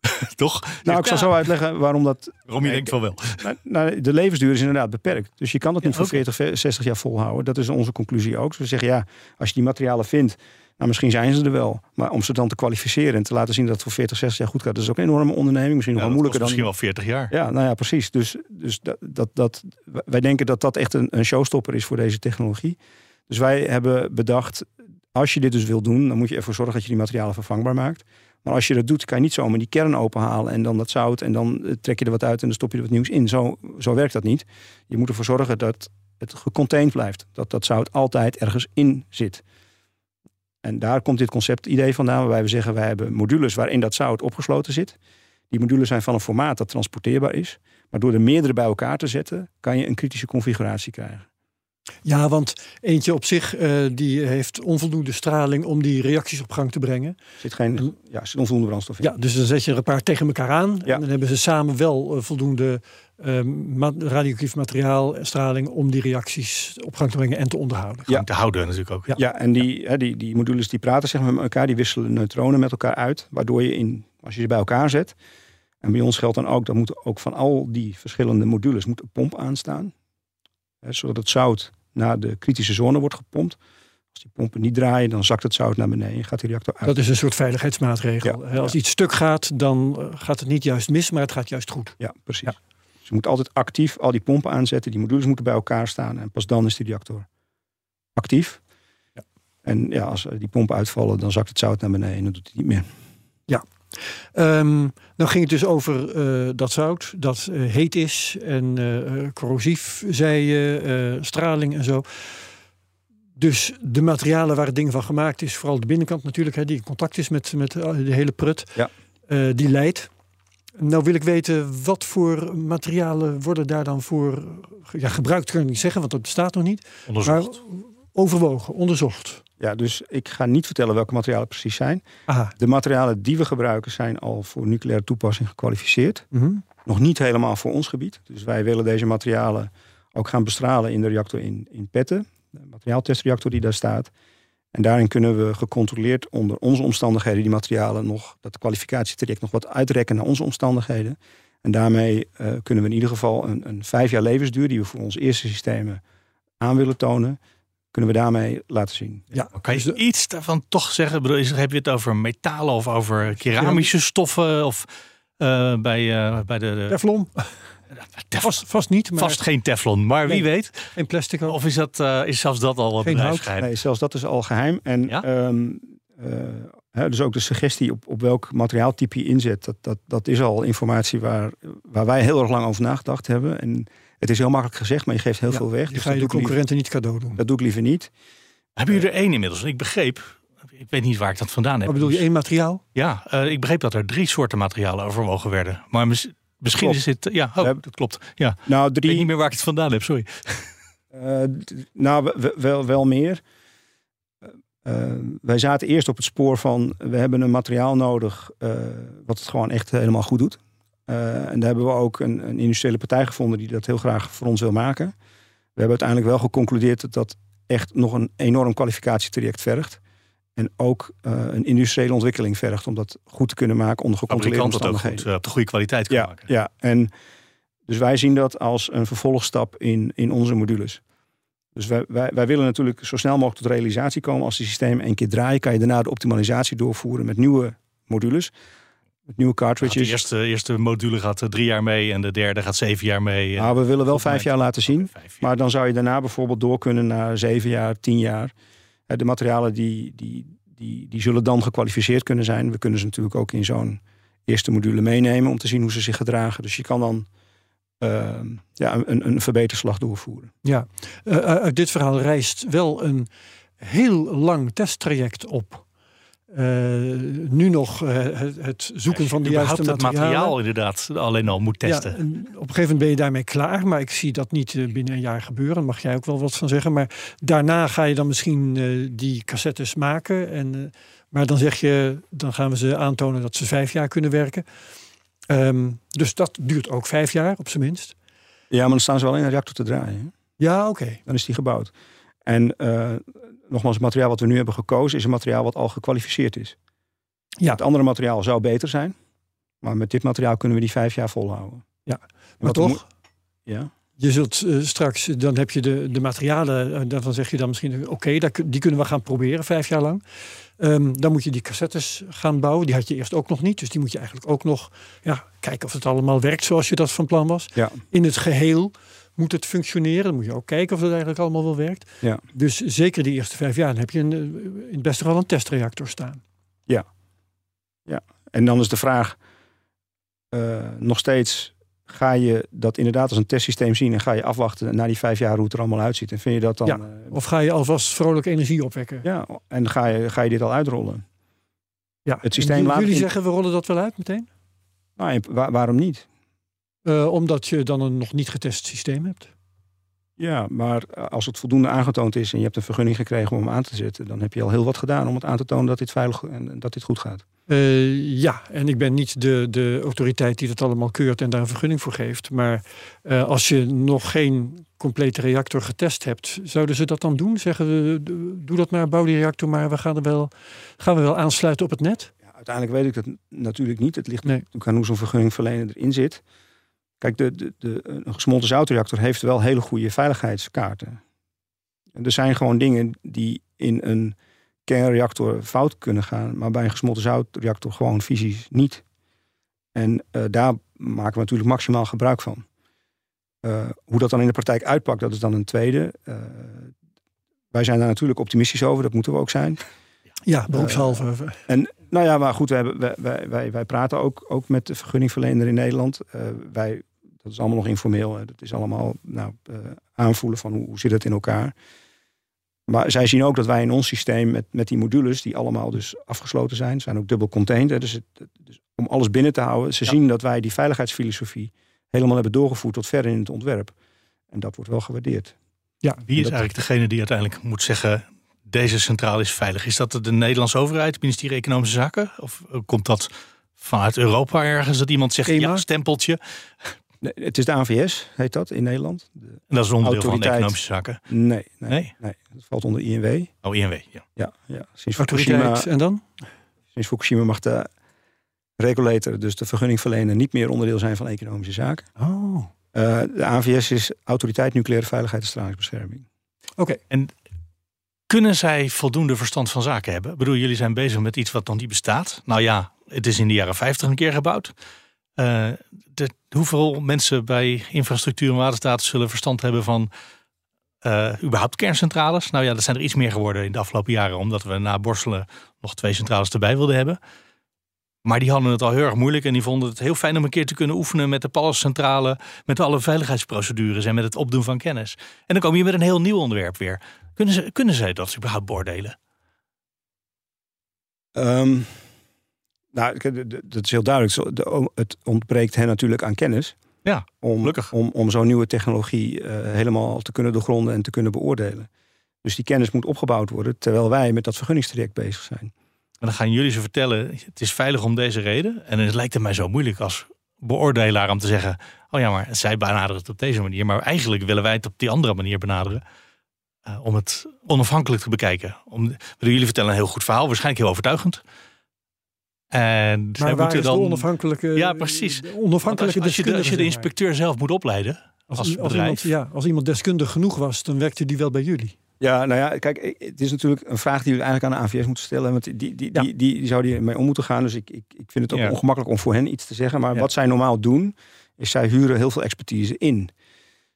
Toch? Nou, ik zal zo uitleggen waarom dat. Waarom je denkt van wel. Nou, nou, de levensduur is inderdaad beperkt. Dus je kan het niet ja, voor 40, 60 jaar volhouden. Dat is onze conclusie ook. Dus we zeggen ja, als je die materialen vindt, nou misschien zijn ze er wel. Maar om ze dan te kwalificeren en te laten zien dat het voor 40, 60 jaar goed gaat, dat is ook een enorme onderneming. Misschien nog ja, wel moeilijker dan. Misschien wel 40 jaar. Ja, nou ja, precies. Dus, dus dat, dat, dat, wij denken dat dat echt een, een showstopper is voor deze technologie. Dus wij hebben bedacht, als je dit dus wil doen, dan moet je ervoor zorgen dat je die materialen vervangbaar maakt. Maar als je dat doet, kan je niet zomaar die kern openhalen en dan dat zout en dan trek je er wat uit en dan stop je er wat nieuws in. Zo, zo werkt dat niet. Je moet ervoor zorgen dat het gecontained blijft. Dat dat zout altijd ergens in zit. En daar komt dit concept idee vandaan, waarbij we zeggen wij hebben modules waarin dat zout opgesloten zit. Die modules zijn van een formaat dat transporteerbaar is. Maar door er meerdere bij elkaar te zetten, kan je een kritische configuratie krijgen. Ja, want eentje op zich uh, die heeft onvoldoende straling om die reacties op gang te brengen. Er zit geen ja, zit onvoldoende brandstof in. Ja, dus dan zet je er een paar tegen elkaar aan. Ja. En dan hebben ze samen wel uh, voldoende uh, radioactief materiaal, straling om die reacties op gang te brengen en te onderhouden. Ja. Te houden natuurlijk ook. Ja, ja en die, hè, die, die modules die praten zeg maar, met elkaar, die wisselen neutronen met elkaar uit. Waardoor je in, als je ze bij elkaar zet. En bij ons geldt dan ook, dat moet ook van al die verschillende modules moet een pomp aanstaan. Zodat het zout naar de kritische zone wordt gepompt. Als die pompen niet draaien, dan zakt het zout naar beneden en gaat die reactor uit. Dat is een soort veiligheidsmaatregel. Ja, Als ja. iets stuk gaat, dan gaat het niet juist mis, maar het gaat juist goed. Ja, precies. Ja. Dus je moet altijd actief al die pompen aanzetten. Die modules moeten bij elkaar staan. En pas dan is die reactor actief. En ja, als die pompen uitvallen, dan zakt het zout naar beneden en dan doet het niet meer. Um, nou ging het dus over uh, dat zout dat uh, heet is en uh, corrosief, zei je, straling en zo. Dus de materialen waar het ding van gemaakt is, vooral de binnenkant natuurlijk, hè, die in contact is met, met de hele prut, ja. die leidt. Nou wil ik weten, wat voor materialen worden daar dan voor ja, gebruikt, kan ik niet zeggen, want dat bestaat nog niet. Onderzocht. Maar overwogen, onderzocht. Ja, dus ik ga niet vertellen welke materialen precies zijn. Aha. De materialen die we gebruiken zijn al voor nucleaire toepassing gekwalificeerd. Mm -hmm. Nog niet helemaal voor ons gebied. Dus wij willen deze materialen ook gaan bestralen in de reactor in, in Petten. De materiaaltestreactor die daar staat. En daarin kunnen we gecontroleerd onder onze omstandigheden die materialen nog, dat kwalificatietraject nog wat uitrekken naar onze omstandigheden. En daarmee uh, kunnen we in ieder geval een, een vijf jaar levensduur die we voor onze eerste systemen aan willen tonen, kunnen we daarmee laten zien. Ja, kan je iets daarvan toch zeggen? Bedoel, is, heb je het over metalen of over keramische stoffen? Of uh, bij, uh, bij de... de... Teflon? Teflon. Vast, vast niet. Maar... Vast geen teflon, maar wie nee, weet. Geen plastic ook. Of is, dat, uh, is zelfs dat al geen hout? Nee, zelfs dat is al geheim. En ja? um, Hè, dus ook de suggestie op, op welk materiaaltype je inzet, dat, dat, dat is al informatie waar, waar wij heel erg lang over nagedacht hebben. En het is heel makkelijk gezegd, maar je geeft heel ja, veel weg. Je dus ga je de concurrenten niet cadeau doen. Dat doe ik liever niet. Hebben jullie er één inmiddels? Ik begreep, ik weet niet waar ik dat vandaan heb. Wat bedoel je, één materiaal? Ja, eh, ik begreep dat er drie soorten materialen overwogen werden. Maar mis- misschien Klopt. is dit... Ja, oh, hebben- dat klopt. Ja, Nou, ik weet drie, niet meer waar ik het vandaan heb, sorry. Eh, nou, we- we- wel, wel meer. Eh, eh, wij zaten eerst op het spoor van we hebben een materiaal nodig eh, wat het gewoon echt helemaal goed doet. Eh, en daar hebben we ook een, een industriële partij gevonden die dat heel graag voor ons wil maken. We hebben uiteindelijk wel geconcludeerd dat dat echt nog een enorm kwalificatietraject vergt. En ook eh, een industriële ontwikkeling vergt om dat goed te kunnen maken onder gecontroleerde Fabrikant dat ook omstandigheden. goed eh, op de goede kwaliteit kan Ja, maken. ja, en dus wij zien dat als een vervolgstap in, in onze modules. Dus wij, wij, wij willen natuurlijk zo snel mogelijk tot realisatie komen. Als die systemen één keer draaien, kan je daarna de optimalisatie doorvoeren met nieuwe modules. Met nieuwe Nou, cartridges. de eerste, eerste module gaat eh, drie jaar mee en de derde gaat zeven jaar mee. Nou, we willen wel vijf jaar laten zien. Vijf. Maar dan zou je daarna bijvoorbeeld door kunnen naar zeven jaar, tien jaar. Eh, De materialen die, die, die, die zullen dan gekwalificeerd kunnen zijn. We kunnen ze natuurlijk ook in zo'n eerste module meenemen om te zien hoe ze zich gedragen. Dus je kan dan eh, ja, een, een verbeterslag doorvoeren. Ja, Eh, uit dit verhaal rijst wel een heel lang testtraject op. Eh, nu nog eh, het, het zoeken van de juiste Überhaupt het materialen. materiaal inderdaad alleen al moet testen. Ja, op een gegeven moment ben je daarmee klaar, maar ik zie dat niet eh, binnen een jaar gebeuren. Daar mag jij ook wel wat van zeggen. Maar daarna ga je dan misschien eh, die cassettes maken. En, eh, maar dan zeg je, dan gaan we ze aantonen dat ze vijf jaar kunnen werken. Ehm, dus dat duurt ook vijf jaar, op zijn minst. Ja, maar dan staan ze wel in een reactor te draaien. hè? Ja, oké. Dan is die gebouwd. En eh, nogmaals, het materiaal wat we nu hebben gekozen is een materiaal wat al gekwalificeerd is. Ja. Het andere materiaal zou beter zijn. Maar met dit materiaal kunnen we die vijf jaar volhouden. Ja, En Maar toch, Ja. Je zult eh, straks, dan heb je de, de materialen, eh, daarvan zeg je dan misschien, oké, die kunnen we gaan proberen vijf jaar lang. Ehm, dan moet je die cassettes gaan bouwen. Die had je eerst ook nog niet, dus die moet je eigenlijk ook nog ja, kijken of het allemaal werkt zoals je dat van plan was. Ja. In het geheel moet het functioneren. Dan moet je ook kijken of het eigenlijk allemaal wel werkt. Ja. Dus zeker die eerste vijf jaar, dan heb je een, eh, in het beste geval een testreactor staan. En dan is de vraag eh, nog steeds, ga je dat inderdaad als een testsysteem zien en ga je afwachten na die vijf jaar hoe het er allemaal uitziet? En vind je dat dan... Ja. eh, Of ga je alvast vrolijk energie opwekken? ja, en ga je, ga je dit al uitrollen? Ja. Het systeem En laat jullie in- zeggen, we rollen dat wel uit meteen? Nou, waarom niet? Eh, omdat je dan een nog niet getest systeem hebt. Ja, maar als het voldoende aangetoond is en je hebt een vergunning gekregen om hem aan te zetten, dan heb je al heel wat gedaan om het aan te tonen dat dit veilig en dat dit goed gaat. Eh, ja, en ik ben niet de, de autoriteit die dat allemaal keurt en daar een vergunning voor geeft. Maar eh, als je nog geen complete reactor getest hebt, zouden ze dat dan doen? Zeggen we, doe dat maar, bouw die reactor maar, we gaan, er wel, gaan we wel aansluiten op het net? Ja, uiteindelijk weet ik dat natuurlijk niet. Het ligt Nee. natuurlijk aan hoe zo'n vergunningverlener erin zit. Kijk, de, de, de, een gesmolten zoutreactor heeft wel hele goede veiligheidskaarten. En er zijn gewoon dingen die in een kernreactor fout kunnen gaan, maar bij een gesmolten zoutreactor gewoon fysisch niet. En eh, daar maken we natuurlijk maximaal gebruik van. Eh, hoe dat dan in de praktijk uitpakt, dat is dan een tweede. Eh, wij zijn daar natuurlijk optimistisch over, dat moeten we ook zijn. Ja, beroepshalve. Nou ja, maar goed, we hebben, wij, wij, wij, wij praten ook, ook met de vergunningverlener in Nederland. Wij, dat is allemaal nog informeel. Hè. Dat is allemaal nou, eh, aanvoelen van hoe, hoe zit het in elkaar. Maar zij zien ook dat wij in ons systeem met, met die modules, die allemaal dus afgesloten zijn, zijn ook dubbel contained. Hè. Dus, het, dus om alles binnen te houden. Ze Ja. zien dat wij die veiligheidsfilosofie helemaal hebben doorgevoerd tot ver in het ontwerp. En dat wordt wel gewaardeerd. ja, Wie is dat- eigenlijk degene die uiteindelijk moet zeggen... deze centrale is veilig? Is dat de Nederlandse overheid, het ministerie Economische Zaken? Of eh, komt dat vanuit Europa ergens? Dat iemand zegt, EMA? ja, stempeltje. Nee, het is de ANVS, heet dat in Nederland. De- En dat is onderdeel van de. Economische Zaken. nee, nee, Nee? nee, dat valt onder INW. Oh, INW, ja. Ja, ja. Sinds Fukushima. En dan? Sinds Fukushima mag de regulator, dus de vergunningverlener, niet meer onderdeel zijn van economische zaken. Oh, Eh, de ANVS is Autoriteit Nucleaire Veiligheid en Stralingsbescherming. oké. Kunnen zij voldoende verstand van zaken hebben? Ik bedoel, jullie zijn bezig met iets wat nog niet bestaat. Nou ja, het is in de jaren 50 een keer gebouwd. Eh, de, hoeveel mensen bij infrastructuur en waterstaat zullen verstand hebben van eh, überhaupt kerncentrales? Nou ja, dat zijn er iets meer geworden in de afgelopen jaren, omdat we na Borselen nog twee centrales erbij wilden hebben. Maar die hadden het al heel erg moeilijk en die vonden het heel fijn om een keer te kunnen oefenen met de Pallascentrale, met alle veiligheidsprocedures en met het opdoen van kennis. En dan kom je met een heel nieuw onderwerp weer. Kunnen, ze, kunnen zij dat überhaupt beoordelen? Ehm, nou, dat is heel duidelijk. Het ontbreekt hen natuurlijk aan kennis. Ja, om, gelukkig. om, om zo'n nieuwe technologie eh, helemaal te kunnen doorgronden en te kunnen beoordelen. Dus die kennis moet opgebouwd worden terwijl wij met dat vergunningstraject bezig zijn. En dan gaan jullie ze vertellen, het is veilig om deze reden. En het lijkt het mij zo moeilijk als beoordelaar om te zeggen... oh ja, maar zij benaderen het op deze manier. Maar eigenlijk willen wij het op die andere manier benaderen. eh, om het onafhankelijk te bekijken. Om, jullie vertellen een heel goed verhaal, waarschijnlijk heel overtuigend. En zij Maar waar moeten is dan... de onafhankelijke, Ja, precies. de als, onafhankelijke als je de, als je de inspecteur zelf moet opleiden als, Als, iemand, ja, als iemand deskundig genoeg was, dan werkte die wel bij jullie. Ja, nou ja, kijk, het is natuurlijk een vraag die jullie eigenlijk aan de AVS moeten stellen. Want die, die, die, Ja. die, die zou die mee om moeten gaan. Dus ik, ik, ik vind het ook Ja. ongemakkelijk om voor hen iets te zeggen. Maar Ja. wat zij normaal doen, is zij huren heel veel expertise in.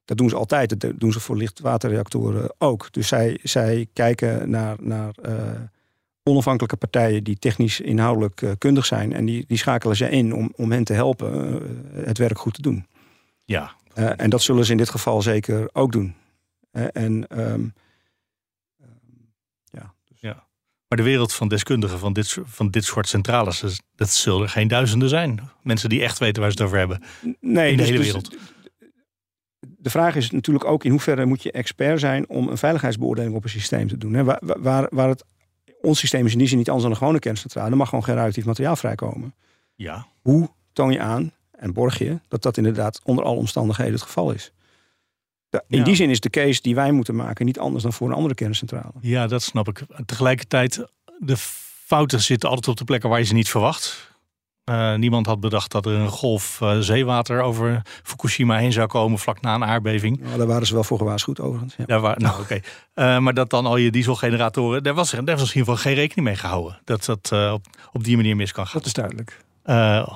Dat doen ze altijd. Dat doen ze voor lichtwaterreactoren ook. Dus zij, zij kijken naar, naar eh, onafhankelijke partijen die technisch inhoudelijk eh, kundig zijn. En die, die schakelen ze in om, om hen te helpen eh, het werk goed te doen. Ja, Eh, en dat zullen ze in dit geval zeker ook doen. En ehm, ja, dus- Maar de wereld van deskundigen van dit, soort- van dit soort centrales, dus dat zullen er geen duizenden zijn. Mensen die echt weten waar ze het over hebben. nee, In de dus- hele dus wereld. De vraag is natuurlijk ook in hoeverre moet je expert zijn om een veiligheidsbeoordeling op een systeem te doen. Hè? Waar, waar, waar het, ons systeem is in die zin niet anders dan een gewone kerncentrale. Er mag gewoon geen radioactief materiaal vrijkomen. Ja, Hoe toon je aan en borg je dat dat inderdaad onder alle omstandigheden het geval is? Da- In Ja. die zin is de case die wij moeten maken niet anders dan voor een andere kerncentrale. ja, dat snap ik. Tegelijkertijd, de fouten zitten altijd op de plekken waar je ze niet verwacht. Eh, niemand had bedacht dat er een golf eh, zeewater over Fukushima heen zou komen vlak na een aardbeving. Nou, daar waren ze wel voor gewaarschuwd overigens. Ja. Daar nou, oké. Eh, maar dat dan al je dieselgeneratoren, daar was, er, daar was in ieder geval geen rekening mee gehouden. Dat dat op, op die manier mis kan gaan. Dat is duidelijk.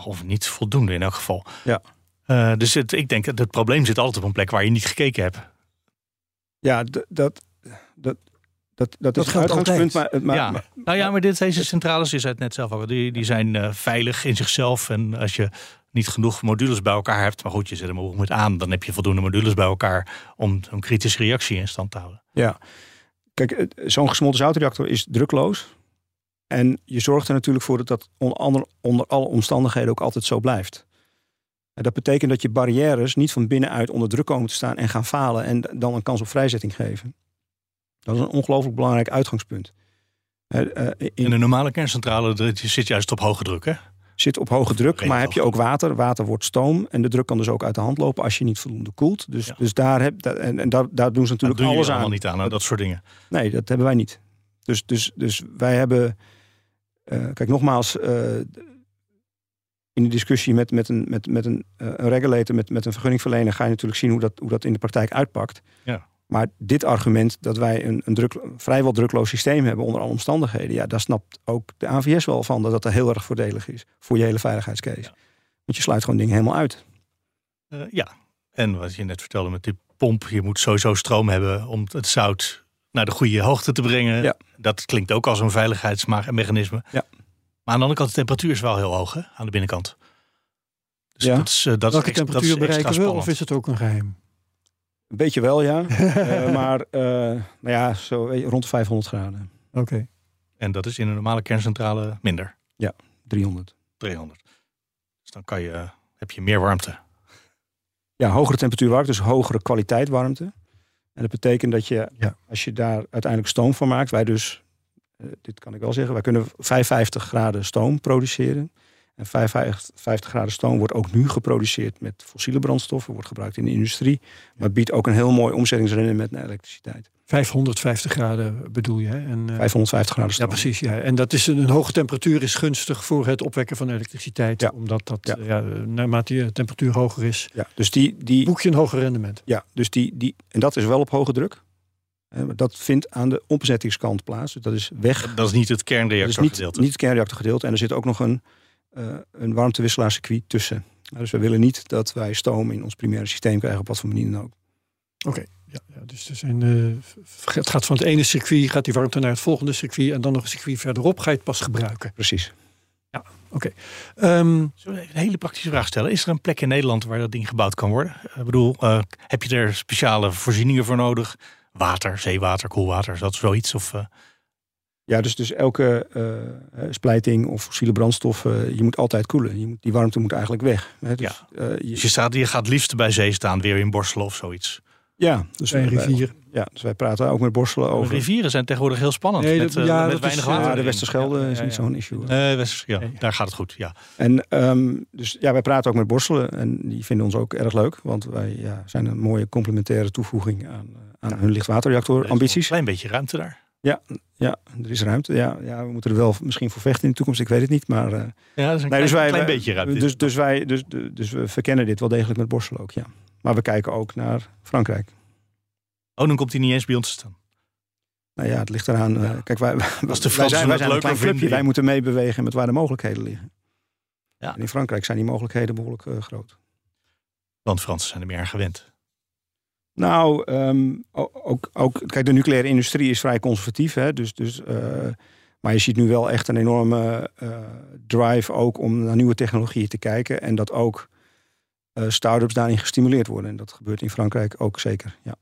Of niet voldoende in elk geval. Ja. Dus het, ik denk dat het probleem zit altijd op een plek waar je niet gekeken hebt. Ja, d- dat, dat, dat, dat, is het geldt uitgangspunt. altijd. Maar, maar, ja. maar- nou ja, maar dit, deze centrales, je zei het net zelf al, die, die zijn eh, veilig in zichzelf. En als je niet genoeg modules bij elkaar hebt, maar goed, je zet hem ook met aan, dan heb je voldoende modules bij elkaar om een kritische reactie in stand te houden. ja. Kijk, zo'n gesmolten zoutreactor is drukloos. En je zorgt er natuurlijk voor dat dat onder, andere- onder alle omstandigheden ook altijd zo blijft. En dat betekent dat je barrières niet van binnenuit onder druk komen te staan en gaan falen en dan een kans op vrijzetting geven. Dat is een ongelooflijk belangrijk uitgangspunt. Eh, in- In een normale kerncentrale zit juist op hoge druk, hè? zit op hoge druk, maar heb je ook water. Water wordt stoom en de druk kan dus ook uit de hand lopen als je niet voldoende koelt. Dus, Ja. dus daar, heb, en, en daar, daar doen ze natuurlijk doe je alles allemaal aan. niet aan, dat soort dingen. Nee, dat hebben wij niet. Dus, dus, dus wij hebben. eh, kijk, nogmaals. eh, in de discussie met, met, een, met, met een, een regulator, met, met een vergunningverlener, ga je natuurlijk zien hoe dat, hoe dat in de praktijk uitpakt. Ja. Maar dit argument dat wij een, een druk, vrijwel drukloos systeem hebben onder alle omstandigheden, ja, daar snapt ook de AVS wel van dat dat heel erg voordelig is voor je hele veiligheidscase. Ja. Want je sluit gewoon dingen helemaal uit. Eh, ja, en wat je net vertelde met die pomp, je moet sowieso stroom hebben om het zout naar de goede hoogte te brengen. Ja. Dat klinkt ook als een veiligheidsmechanisme. Ja. Maar aan de andere kant, de temperatuur is wel heel hoog hè, aan de binnenkant. Dus Ja. dat is, eh, dat is Welke ex- dat is temperatuur bereiken we? Of is het ook een geheim? Een beetje wel, ja. Eh, maar eh, nou ja, zo weet je, rond de 500 graden. Oké. En dat is in een normale kerncentrale minder, 300. 300. Dus dan kan je, heb je meer warmte. Ja, hogere temperatuur warmte, dus hogere kwaliteit warmte. En dat betekent dat je, Ja. als je daar uiteindelijk stoom van maakt, wij dus, eh, dit kan ik wel zeggen, wij kunnen 55 graden stoom produceren. En 55 graden stoom wordt ook nu geproduceerd met fossiele brandstoffen, wordt gebruikt in de industrie, maar biedt ook een heel mooi omzettingsrendement naar elektriciteit. 550 graden bedoel je? Hè? En, eh, 550 graden ja, stoom. precies. Ja. En dat is een, een hoge temperatuur is gunstig voor het opwekken van elektriciteit. Ja. Omdat dat, Ja. ja, naarmate je temperatuur hoger is, Ja, dus die, die, boek je een hoger rendement. Ja, dus die, die, en dat is wel op hoge druk. Dat vindt aan de omzettingskant plaats. Dus dat is weg. Dat is niet het Dat is kernreactorgedeelte. niet, niet het kernreactorgedeelte. En er zit ook nog een, eh een warmtewisselaarcircuit tussen. Nou, dus we willen niet dat wij stoom in ons primaire systeem krijgen op wat voor manier dan ook. Oké, ja, ja, dus er zijn, eh, het gaat van het ene circuit, gaat die warmte naar het volgende circuit en dan nog een circuit verderop ga je het pas gebruiken. Precies. Ehm, Zullen we even een hele praktische vraag stellen? Is er een plek in Nederland waar dat ding gebouwd kan worden? Ik bedoel, eh, heb je er speciale voorzieningen voor nodig? Water, zeewater, koelwater, is dat zoiets? Of, eh, Ja, dus, dus elke uh, splijting of fossiele brandstoffen, je moet altijd koelen. Je moet, die warmte moet eigenlijk weg. Hè? Dus, ja. Uh, je, dus je, staat, je gaat liefst bij zee staan, weer in Borselen of zoiets. Ja, dus bij een rivier. Ja, dus wij praten ook met Borselen over. rivieren zijn tegenwoordig heel spannend. Nee, met, ja, met weinig water. Ja, de Westerschelde ja, is niet zo'n issue. Uh, West, ja, daar gaat het goed. Ja. En um, dus ja, wij praten ook met Borselen en die vinden ons ook erg leuk, want wij ja, zijn een mooie complementaire toevoeging aan, aan hun lichtwaterreactor ambities. Een klein beetje ruimte daar. Ja, ja, er is ruimte. Ja, ja, we moeten er wel misschien voor vechten in de toekomst. Ik weet het niet, maar. Uh, ja, dat is een nee, klein, dus wij, klein beetje ruimte. Dus, dus, wij, dus, dus we verkennen dit wel degelijk met Borselen ook, ja. Maar we kijken ook naar Frankrijk. Oh, dan komt hij niet eens bij ons te staan. Nou ja, het ligt eraan. Uh, kijk, wij, Als de wij zijn, wij zijn een klein clubje. Wij moeten meebewegen met waar de mogelijkheden liggen. Ja. En in Frankrijk zijn die mogelijkheden behoorlijk uh, groot. Want Fransen zijn er meer aan gewend. Nou, um, ook, ook, kijk, de nucleaire industrie is vrij conservatief. Hè, dus, dus, uh, maar je ziet nu wel echt een enorme drive ook om naar nieuwe technologieën te kijken. En dat ook start-ups daarin gestimuleerd worden. En dat gebeurt in Frankrijk ook zeker, ja.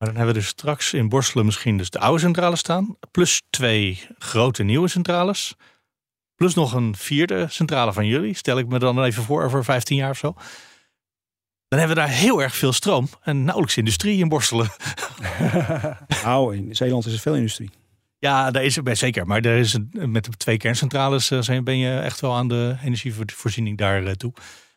Maar dan hebben we dus straks in Borselen misschien dus de oude centrale staan. Plus twee grote nieuwe centrales. Plus nog een vierde centrale van jullie. Stel ik me dan even voor over 15 jaar of zo. Dan hebben we daar heel erg veel stroom en nauwelijks industrie in Borselen. nou, in Zeeland is er veel industrie. Ja, daar is er zeker. Maar er is met de twee kerncentrales eh, ben je echt wel aan de energievoorziening daar eh, toe.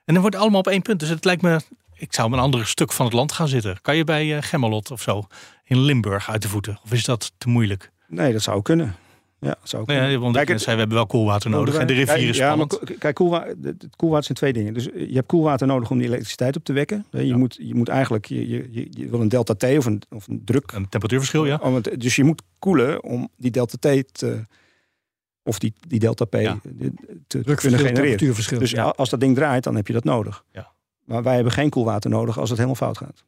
En dan wordt allemaal op één punt. Dus het lijkt me ik zou op een ander stuk van het land gaan zitten. Kan je bij uh, Gemmelot of zo in Limburg uit de voeten? Of is dat te moeilijk? Nee, dat zou kunnen. Ja, zou kunnen. Ja, want kijk, zei, we hebben wel koelwater nodig en de rivier is spannend. Ja, kijk, koelwater, het koelwater zijn twee dingen. Dus je hebt koelwater nodig om die elektriciteit op te wekken. Je, ja. moet, je moet eigenlijk, je, je, je wil een delta T of een, of een druk. Een temperatuurverschil, ja. Om het, dus je moet koelen om die delta T te, of die, die delta P ja. te kunnen genereren. Dus ja. als dat ding draait, dan heb je dat nodig. Ja. Maar wij hebben geen koelwater nodig als het helemaal fout gaat.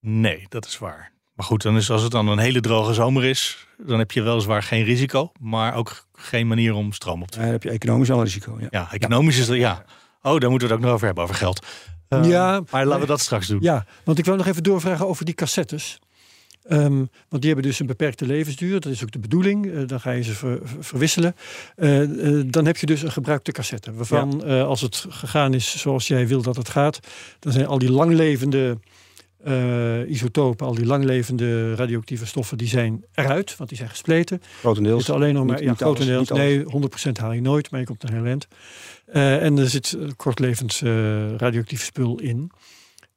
Nee, dat is waar. Maar goed, dan is, als het dan een hele droge zomer is, dan heb je weliswaar geen risico, maar ook geen manier om stroom op te Dan heb je economisch al een risico. Ja, ja economisch is er, ja. Oh, daar moeten we het ook nog over hebben, over geld. Uh, ja, maar laten we dat straks doen. Ja, want ik wil nog even doorvragen over die cassettes. Um, want die hebben dus een beperkte levensduur. Dat is ook de bedoeling. Uh, dan ga je ze ver, verwisselen. Uh, uh, dan heb je dus een gebruikte cassette. Waarvan als het gegaan is zoals jij wil dat het gaat. Dan zijn al die langlevende isotopen, al die langlevende radioactieve stoffen, die zijn eruit. Want die zijn gespleten. Grotendeels. alleen nog maar, niet, ja, niet grotendeels. Alles, nee, 100% haal je nooit. Maar je komt een heel eind. en er zit kortlevend radioactief spul in.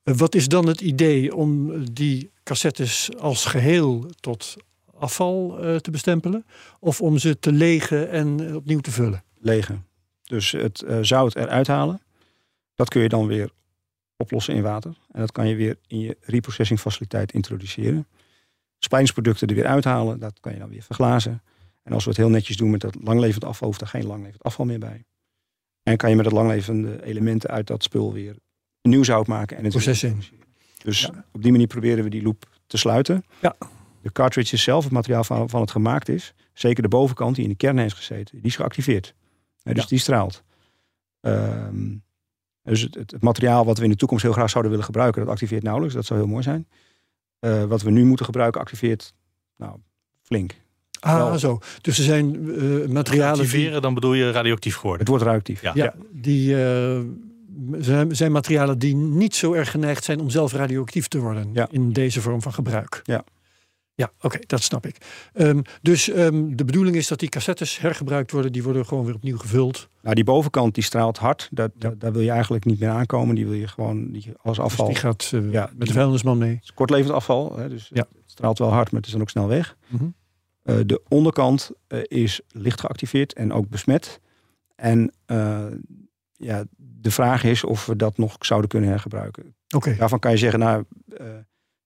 wat is dan het idee om die cassettes als geheel tot afval uh, te bestempelen? Of om ze te legen en opnieuw te vullen? Legen. Dus het uh, zout eruit halen. Dat kun je dan weer oplossen in water. En dat kan je weer in je reprocessing faciliteit introduceren. Spijnsproducten er weer uithalen. Dat kan je dan weer verglazen. En als we het heel netjes doen met dat langlevend afval, hoeft er geen langlevend afval meer bij. En kan je met het langlevende elementen uit dat spul weer nieuw zout maken. En het Processing. Dus op die manier proberen we die loop te sluiten. Ja. De cartridge zelf, het materiaal van, van het gemaakt is, zeker de bovenkant die in de kern heeft gezeten, die is geactiveerd. dus die straalt. Ehm, dus het, het, materiaal wat we in de toekomst heel graag zouden willen gebruiken, dat activeert nauwelijks. Dat zou heel mooi zijn. Uh, wat we nu moeten gebruiken, activeert nou, flink. Ah, Wel, zo. Dus er zijn uh, materialen. Activeren, die... dan bedoel je radioactief geworden? Het wordt radioactief. Ja, ja die. Uh, zijn, zijn materialen die niet zo erg geneigd zijn om zelf radioactief te worden ja. in deze vorm van gebruik. Ja. Ja, oké, dat snap ik. Um, dus um, de bedoeling is dat die cassettes hergebruikt worden, die worden gewoon weer opnieuw gevuld. Nou, die bovenkant die straalt hard, dat, ja. daar wil je eigenlijk niet meer aankomen. Die wil je gewoon die, als afval. Dus die gaat uh, ja, met de vuilnisman mee. Kortlevend afval, hè, dus ja. het straalt wel hard, maar het is dan ook snel weg. Mm -hmm. uh, de onderkant uh, is licht geactiveerd en ook besmet. En ja, de vraag is of we dat nog zouden kunnen hergebruiken. Okay. Daarvan kan je zeggen, nou,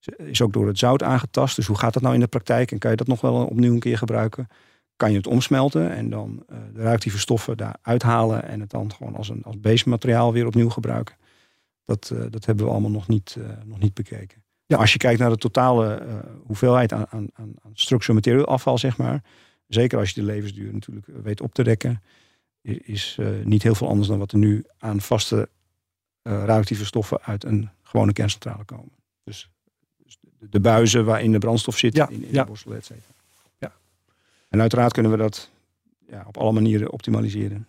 is ook door het zout aangetast. Dus hoe gaat dat nou in de praktijk? En kan je dat nog wel opnieuw een keer gebruiken? Kan je het omsmelten en dan uh, de reactieve stoffen daar uithalen en het dan gewoon als een als beestmateriaal weer opnieuw gebruiken? Dat, uh, dat hebben we allemaal nog niet, nog niet bekeken. Ja. als je kijkt naar de totale hoeveelheid aan, aan, aan structureel materieel afval, zeg maar. Zeker als je de levensduur natuurlijk weet op te rekken is niet heel veel anders dan wat er nu aan vaste radioactieve stoffen uit een gewone kerncentrale komen. De, buizen waarin de brandstof zit ja, in, in ja. de borstel, et cetera. Ja. En uiteraard kunnen we dat ja, op alle manieren optimaliseren.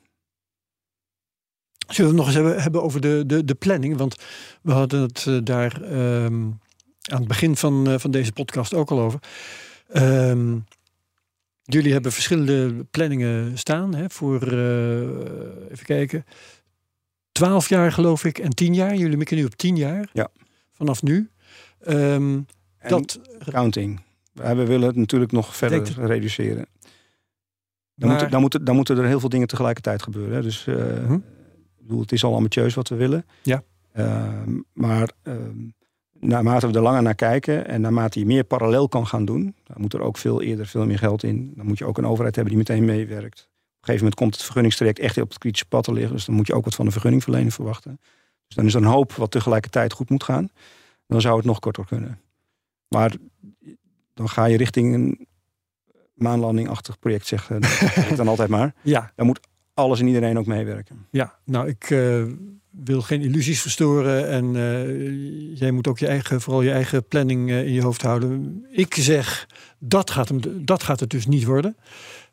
Zullen we het nog eens hebben, hebben over de, de, de planning? Want we hadden het eh, daar ehm, aan het begin van, eh, van deze podcast ook al over. Ehm, jullie hebben verschillende planningen staan hè, voor, eh, even kijken, 12 jaar geloof ik en 10 jaar. Jullie mikken nu op 10 jaar. Ja. Vanaf nu. Ehm, En dat, counting. We willen het natuurlijk nog verder reduceren. Dan, Maar- dan, moeten, dan moeten er heel veel dingen tegelijkertijd gebeuren. Hè. Dus eh, Mhm. ik bedoel, het is al ambitieus wat we willen. Ja. Ehm, maar ehm, naarmate we er langer naar kijken en naarmate je meer parallel kan gaan doen, dan moet er ook veel eerder veel meer geld in. Dan moet je ook een overheid hebben die meteen meewerkt. Op een gegeven moment komt het vergunningstraject echt op het kritische pad te liggen. Dus dan moet je ook wat van de vergunningverlening verwachten. Dus dan is er een hoop wat tegelijkertijd goed moet gaan. Dan zou het nog korter kunnen. Maar dan ga je richting een maanlandingachtig project, zeg eh, zeg ik dan altijd maar. ja, Alles en iedereen ook meewerken. Ja, nou, ik eh, wil geen illusies verstoren. En eh, jij moet ook je eigen, vooral je eigen planning eh, in je hoofd houden. Ik zeg, dat gaat, hem, dat gaat het dus niet worden.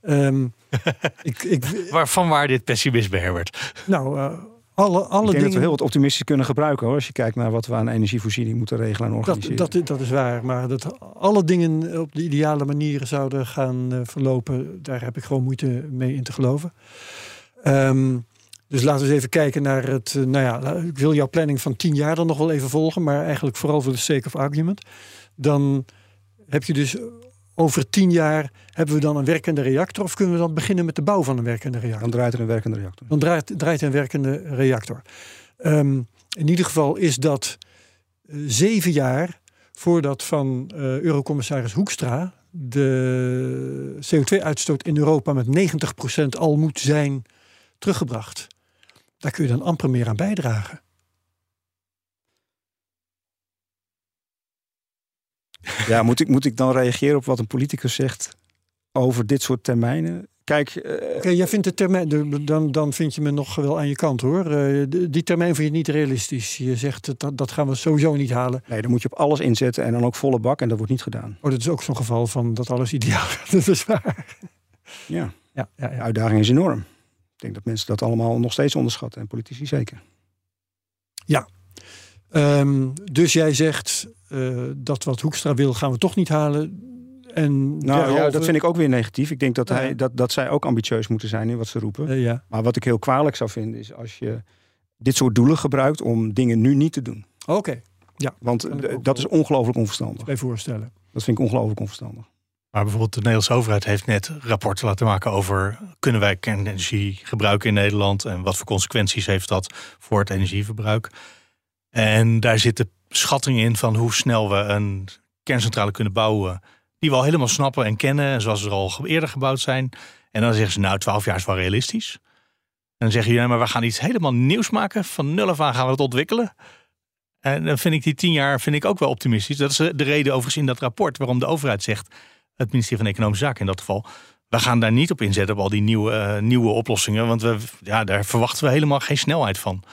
Ehm, ik, ik, Waarvan waar dit pessimisme, Herbert? nou, eh, alle, alle ik denk dingen. dat we heel wat optimistisch kunnen gebruiken hoor. Als je kijkt naar wat we aan energievoorziening moeten regelen en organiseren. dat, dat, dat is waar. Maar dat alle dingen op de ideale manier zouden gaan eh, verlopen, daar heb ik gewoon moeite mee in te geloven. Ehm, dus laten we eens even kijken naar het. eh, nou ja, ik wil jouw planning van 10 jaar dan nog wel even volgen, maar eigenlijk vooral voor de sake of argument. Dan heb je dus over 10 jaar hebben we dan een werkende reactor, of kunnen we dan beginnen met de bouw van een werkende reactor? Dan draait er een werkende reactor. Dan draait, draait een werkende reactor. Ehm, in ieder geval is dat eh, zeven jaar voordat van eh, Eurocommissaris Hoekstra de CO2-uitstoot in Europa met 90% al moet zijn teruggebracht. Daar kun je dan amper meer aan bijdragen. Ja, moet ik, moet ik dan reageren op wat een politicus zegt over dit soort termijnen? Kijk, eh, jij vindt de termijn, de- dan, dan vind je me nog wel aan je kant hoor. Eh, de- die termijn vind je niet realistisch. Je zegt dat, dat gaan we sowieso niet halen. nee, dan moet je op alles inzetten en dan ook volle bak. En dat wordt niet gedaan. Oh, dat is ook zo'n geval van dat alles ideaal gaat. Dat is waar. Ja, Ja, ja, de ja. uitdaging is enorm. Ik denk dat mensen dat allemaal nog steeds onderschatten. En politici zeker. Ehm, dus jij zegt eh, dat wat Hoekstra wil gaan we toch niet halen. En Nou ja, dat vind ik ook weer negatief. Ik denk dat, Ja. hij, dat, dat zij ook ambitieus moeten zijn in wat ze roepen. Eh, ja, Maar wat ik heel kwalijk zou vinden is als je dit soort doelen gebruikt om dingen nu niet te doen. oké. Want eh, ook dat is ongelooflijk onverstandig. Bij voorstellen. Dat vind ik ongelooflijk onverstandig. Maar bijvoorbeeld de Nederlandse overheid heeft net rapporten laten maken over kunnen wij kernenergie gebruiken in Nederland en wat voor consequenties heeft dat voor het energieverbruik. En daar zitten schattingen in van hoe snel we een kerncentrale kunnen bouwen die we al helemaal snappen en kennen en zoals ze er al eerder gebouwd zijn. En dan zeggen ze nou 12 jaar is wel realistisch. En dan zeggen jullie, maar we gaan iets helemaal nieuws maken. Van nul af aan gaan we het ontwikkelen. En dan vind ik die 10 jaar vind ik ook wel optimistisch. Dat is de reden overigens in dat rapport waarom de overheid zegt het ministerie van Economische Zaken in dat geval. We gaan daar niet op inzetten op al die nieuwe, eh, nieuwe oplossingen. Want we, ja, daar verwachten we helemaal geen snelheid van.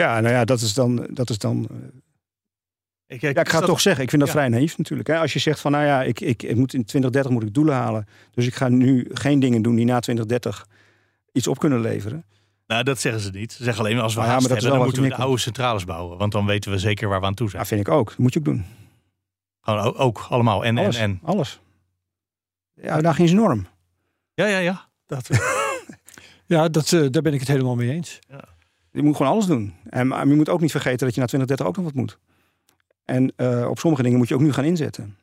Ja, nou ja, dat is dan. Dat is dan Ik, ja, ik ga het toch zeggen, ik vind dat Ja. vrij naïef natuurlijk. Hè? Als je zegt van nou ja, ik, ik, ik moet in 2030 moet ik doelen halen. Dus ik ga nu geen dingen doen die na 2030 iets op kunnen leveren. Nou, dat zeggen ze niet. Ze zeggen alleen als we ja, haast dat hebben, dan moeten we de oude centrales bouwen. Want dan weten we zeker waar we aan toe zijn. Ja, vind ik ook. Dat moet je ook doen. Gewoon ook allemaal. En, en, Alles. en. Alles. De uitdaging is enorm. Ja, ja, ja. Dat, Ja, dat, eh, daar ben ik het helemaal mee eens. Je moet gewoon alles doen. En maar je moet ook niet vergeten dat je na 2030 ook nog wat moet. En eh, op sommige dingen moet je ook nu gaan inzetten. En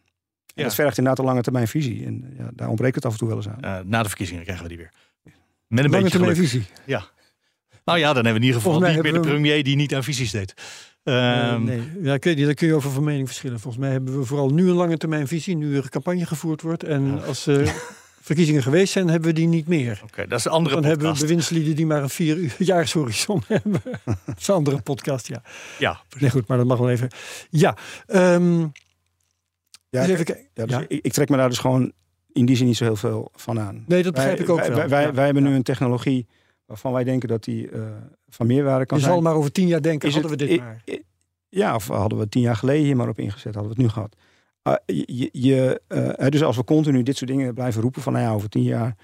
Ja. dat vergt inderdaad een lange termijn visie. En ja, daar ontbreekt het af en toe wel eens aan. eh, na de verkiezingen krijgen we die weer. Met een Lange beetje termijn geluk. visie. Nou ja, dan hebben we in ieder geval niet meer de premier die niet aan visies deed. Ehm, nee, ja, ik weet niet, daar kun je over van mening verschillen. Volgens mij hebben we vooral nu een lange termijn visie, nu er campagne gevoerd wordt. En Ja. als eh, verkiezingen geweest zijn, hebben we die niet meer. Oké, dat is een andere Dan hebben we bewindslieden die maar een vier uur jaarshorizon hebben. dat is een andere podcast, ja. Ja, Nee, goed, maar dat mag wel even. Ja, ehm, Ja, dus even. Ja, dus Ja. Ik, ik trek me daar dus gewoon in die zin niet zo heel veel van aan. Nee, dat begrijp wij, ik ook wij, wel. Wij, wij, Ja. wij hebben nu een technologie waarvan wij denken dat die eh, van meerwaarde kan Je zijn. zal maar over tien jaar denken, Is hadden we dit i- maar. i- Ja, of hadden we tien jaar geleden hier maar op ingezet, hadden we het nu gehad. Uh, je, je uh, dus als we continu dit soort dingen blijven roepen van nou ja, over tien jaar,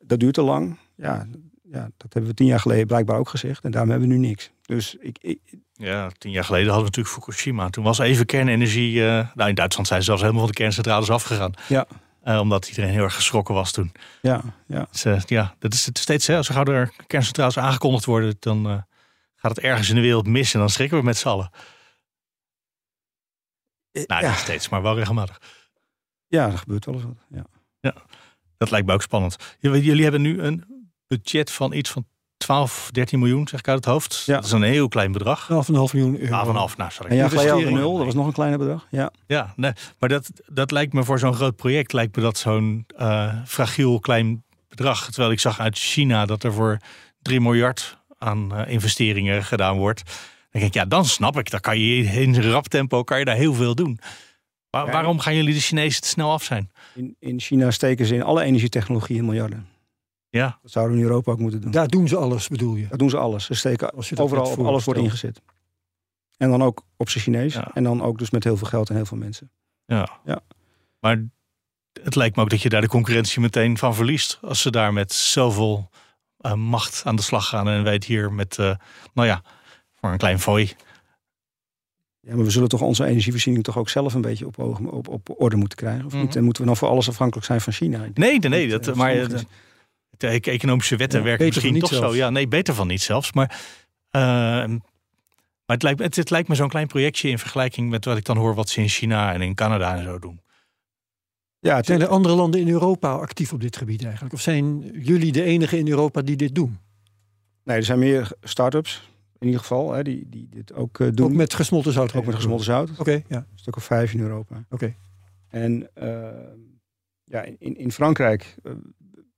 dat duurt te lang. Ja, ja, dat hebben we tien jaar geleden blijkbaar ook gezegd. En daarom hebben we nu niks. Dus ik, ik ja, tien jaar geleden hadden we natuurlijk Fukushima. Toen was even kernenergie. Uh, nou, in Duitsland zijn ze zelfs helemaal van de kerncentrales afgegaan. Ja. Uh, omdat iedereen heel erg geschrokken was toen. Ja, ja. Dus, uh, ja dat is het steeds. Hè, als er gauw er kerncentrales aangekondigd worden, dan gaat het ergens in de wereld mis en dan schrikken we met z'n allen. Nou, ja. niet steeds, maar wel regelmatig. Ja, er gebeurt wel eens wat. Ja. ja, dat lijkt me ook spannend. Jullie hebben nu een budget van iets van 12, 13 miljoen, zeg ik uit het hoofd. Ja. Dat is een heel klein bedrag. 12,5 miljoen euro. 12,5, nou sorry. En ja, geleden nul, dat was nog een kleiner bedrag. Ja, Ja, nee, maar dat, dat lijkt me voor zo'n groot project, lijkt me dat zo'n eh, fragiel klein bedrag. Terwijl ik zag uit China dat er voor 3 miljard aan eh, investeringen gedaan wordt. Dan denk ik, ja, dan snap ik. Dan kan je in rap tempo kan je daar heel veel doen. Waarom gaan jullie de Chinezen te snel af zijn? in, in China steken ze in alle energietechnologieën miljarden. Ja, Dat zouden we in Europa ook moeten doen. Daar doen ze alles, bedoel je? Dat doen ze alles. Ze steken Als je dat overal op alles wordt ingezet. En dan ook op zijn Chinees. Ja. En dan ook dus met heel veel geld en heel veel mensen. ja. Ja. Maar het lijkt me ook dat je daar de concurrentie meteen van verliest. Als ze daar met zoveel eh, macht aan de slag gaan. En weet hier met, eh, nou ja, voor een klein fooi. Ja, maar we zullen toch onze energievoorziening toch ook zelf een beetje op, ogen- op, op orde moeten krijgen. Of Mhm. niet? En moeten we dan voor alles afhankelijk zijn van China? Nee, nee, nee. Dat, Dat, eh, maar verstandig de, de economische wetten Ja, werken misschien toch zo. Ja, nee, beter van niet zelfs. Maar, eh, maar het, lijkt, het, het lijkt me zo'n klein projectje in vergelijking met wat ik dan hoor wat ze in China en in Canada en zo doen. Ja, het, Zijn er andere landen in Europa actief op dit gebied eigenlijk? Of zijn jullie de enige in Europa die dit doen? nee, er zijn meer start-ups in ieder geval hè, die, die dit ook eh, doen. Ook met gesmolten zout? Ook met gesmolten zout. Oké, ja. Een stuk of vijf in Europa. Oké. En eh, ja, in, in Frankrijk eh,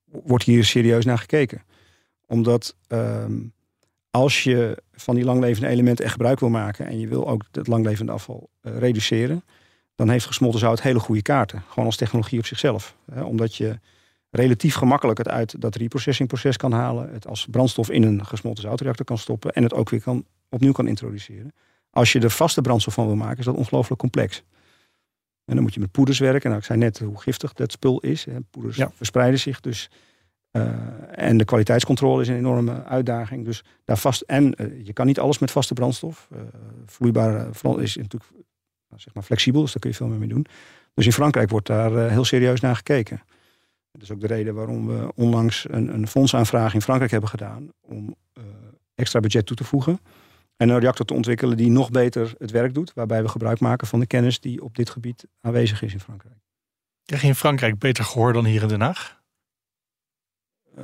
wordt hier serieus naar gekeken. Omdat ehm, als je van die langlevende elementen echt gebruik wil maken en je wil ook het langlevende afval reduceren, dan heeft gesmolten zout hele goede kaarten. Gewoon als technologie op zichzelf. Hè, omdat je relatief gemakkelijk het uit dat reprocessingproces kan halen, het als brandstof in een gesmolten zoutreactor kan stoppen en het ook weer kan, opnieuw kan introduceren. Als je er vaste brandstof van wil maken, is dat ongelooflijk complex. En dan moet je met poeders werken. Nou, ik zei net hoe giftig dat spul is. Hè. Poeders Ja. verspreiden zich dus. eh, en de kwaliteitscontrole is een enorme uitdaging. Dus daar vast. En eh, je kan niet alles met vaste brandstof. Eh vloeibare brand is natuurlijk nou, zeg maar flexibel, dus daar kun je veel meer mee doen. Dus in Frankrijk wordt daar heel serieus naar gekeken. Dat is ook de reden waarom we onlangs een, een fondsaanvraag in Frankrijk hebben gedaan om eh, extra budget toe te voegen. En een reactor te ontwikkelen die nog beter het werk doet. Waarbij we gebruik maken van de kennis die op dit gebied aanwezig is in Frankrijk. Krijg je in Frankrijk beter gehoor dan hier in Den Haag? Eh,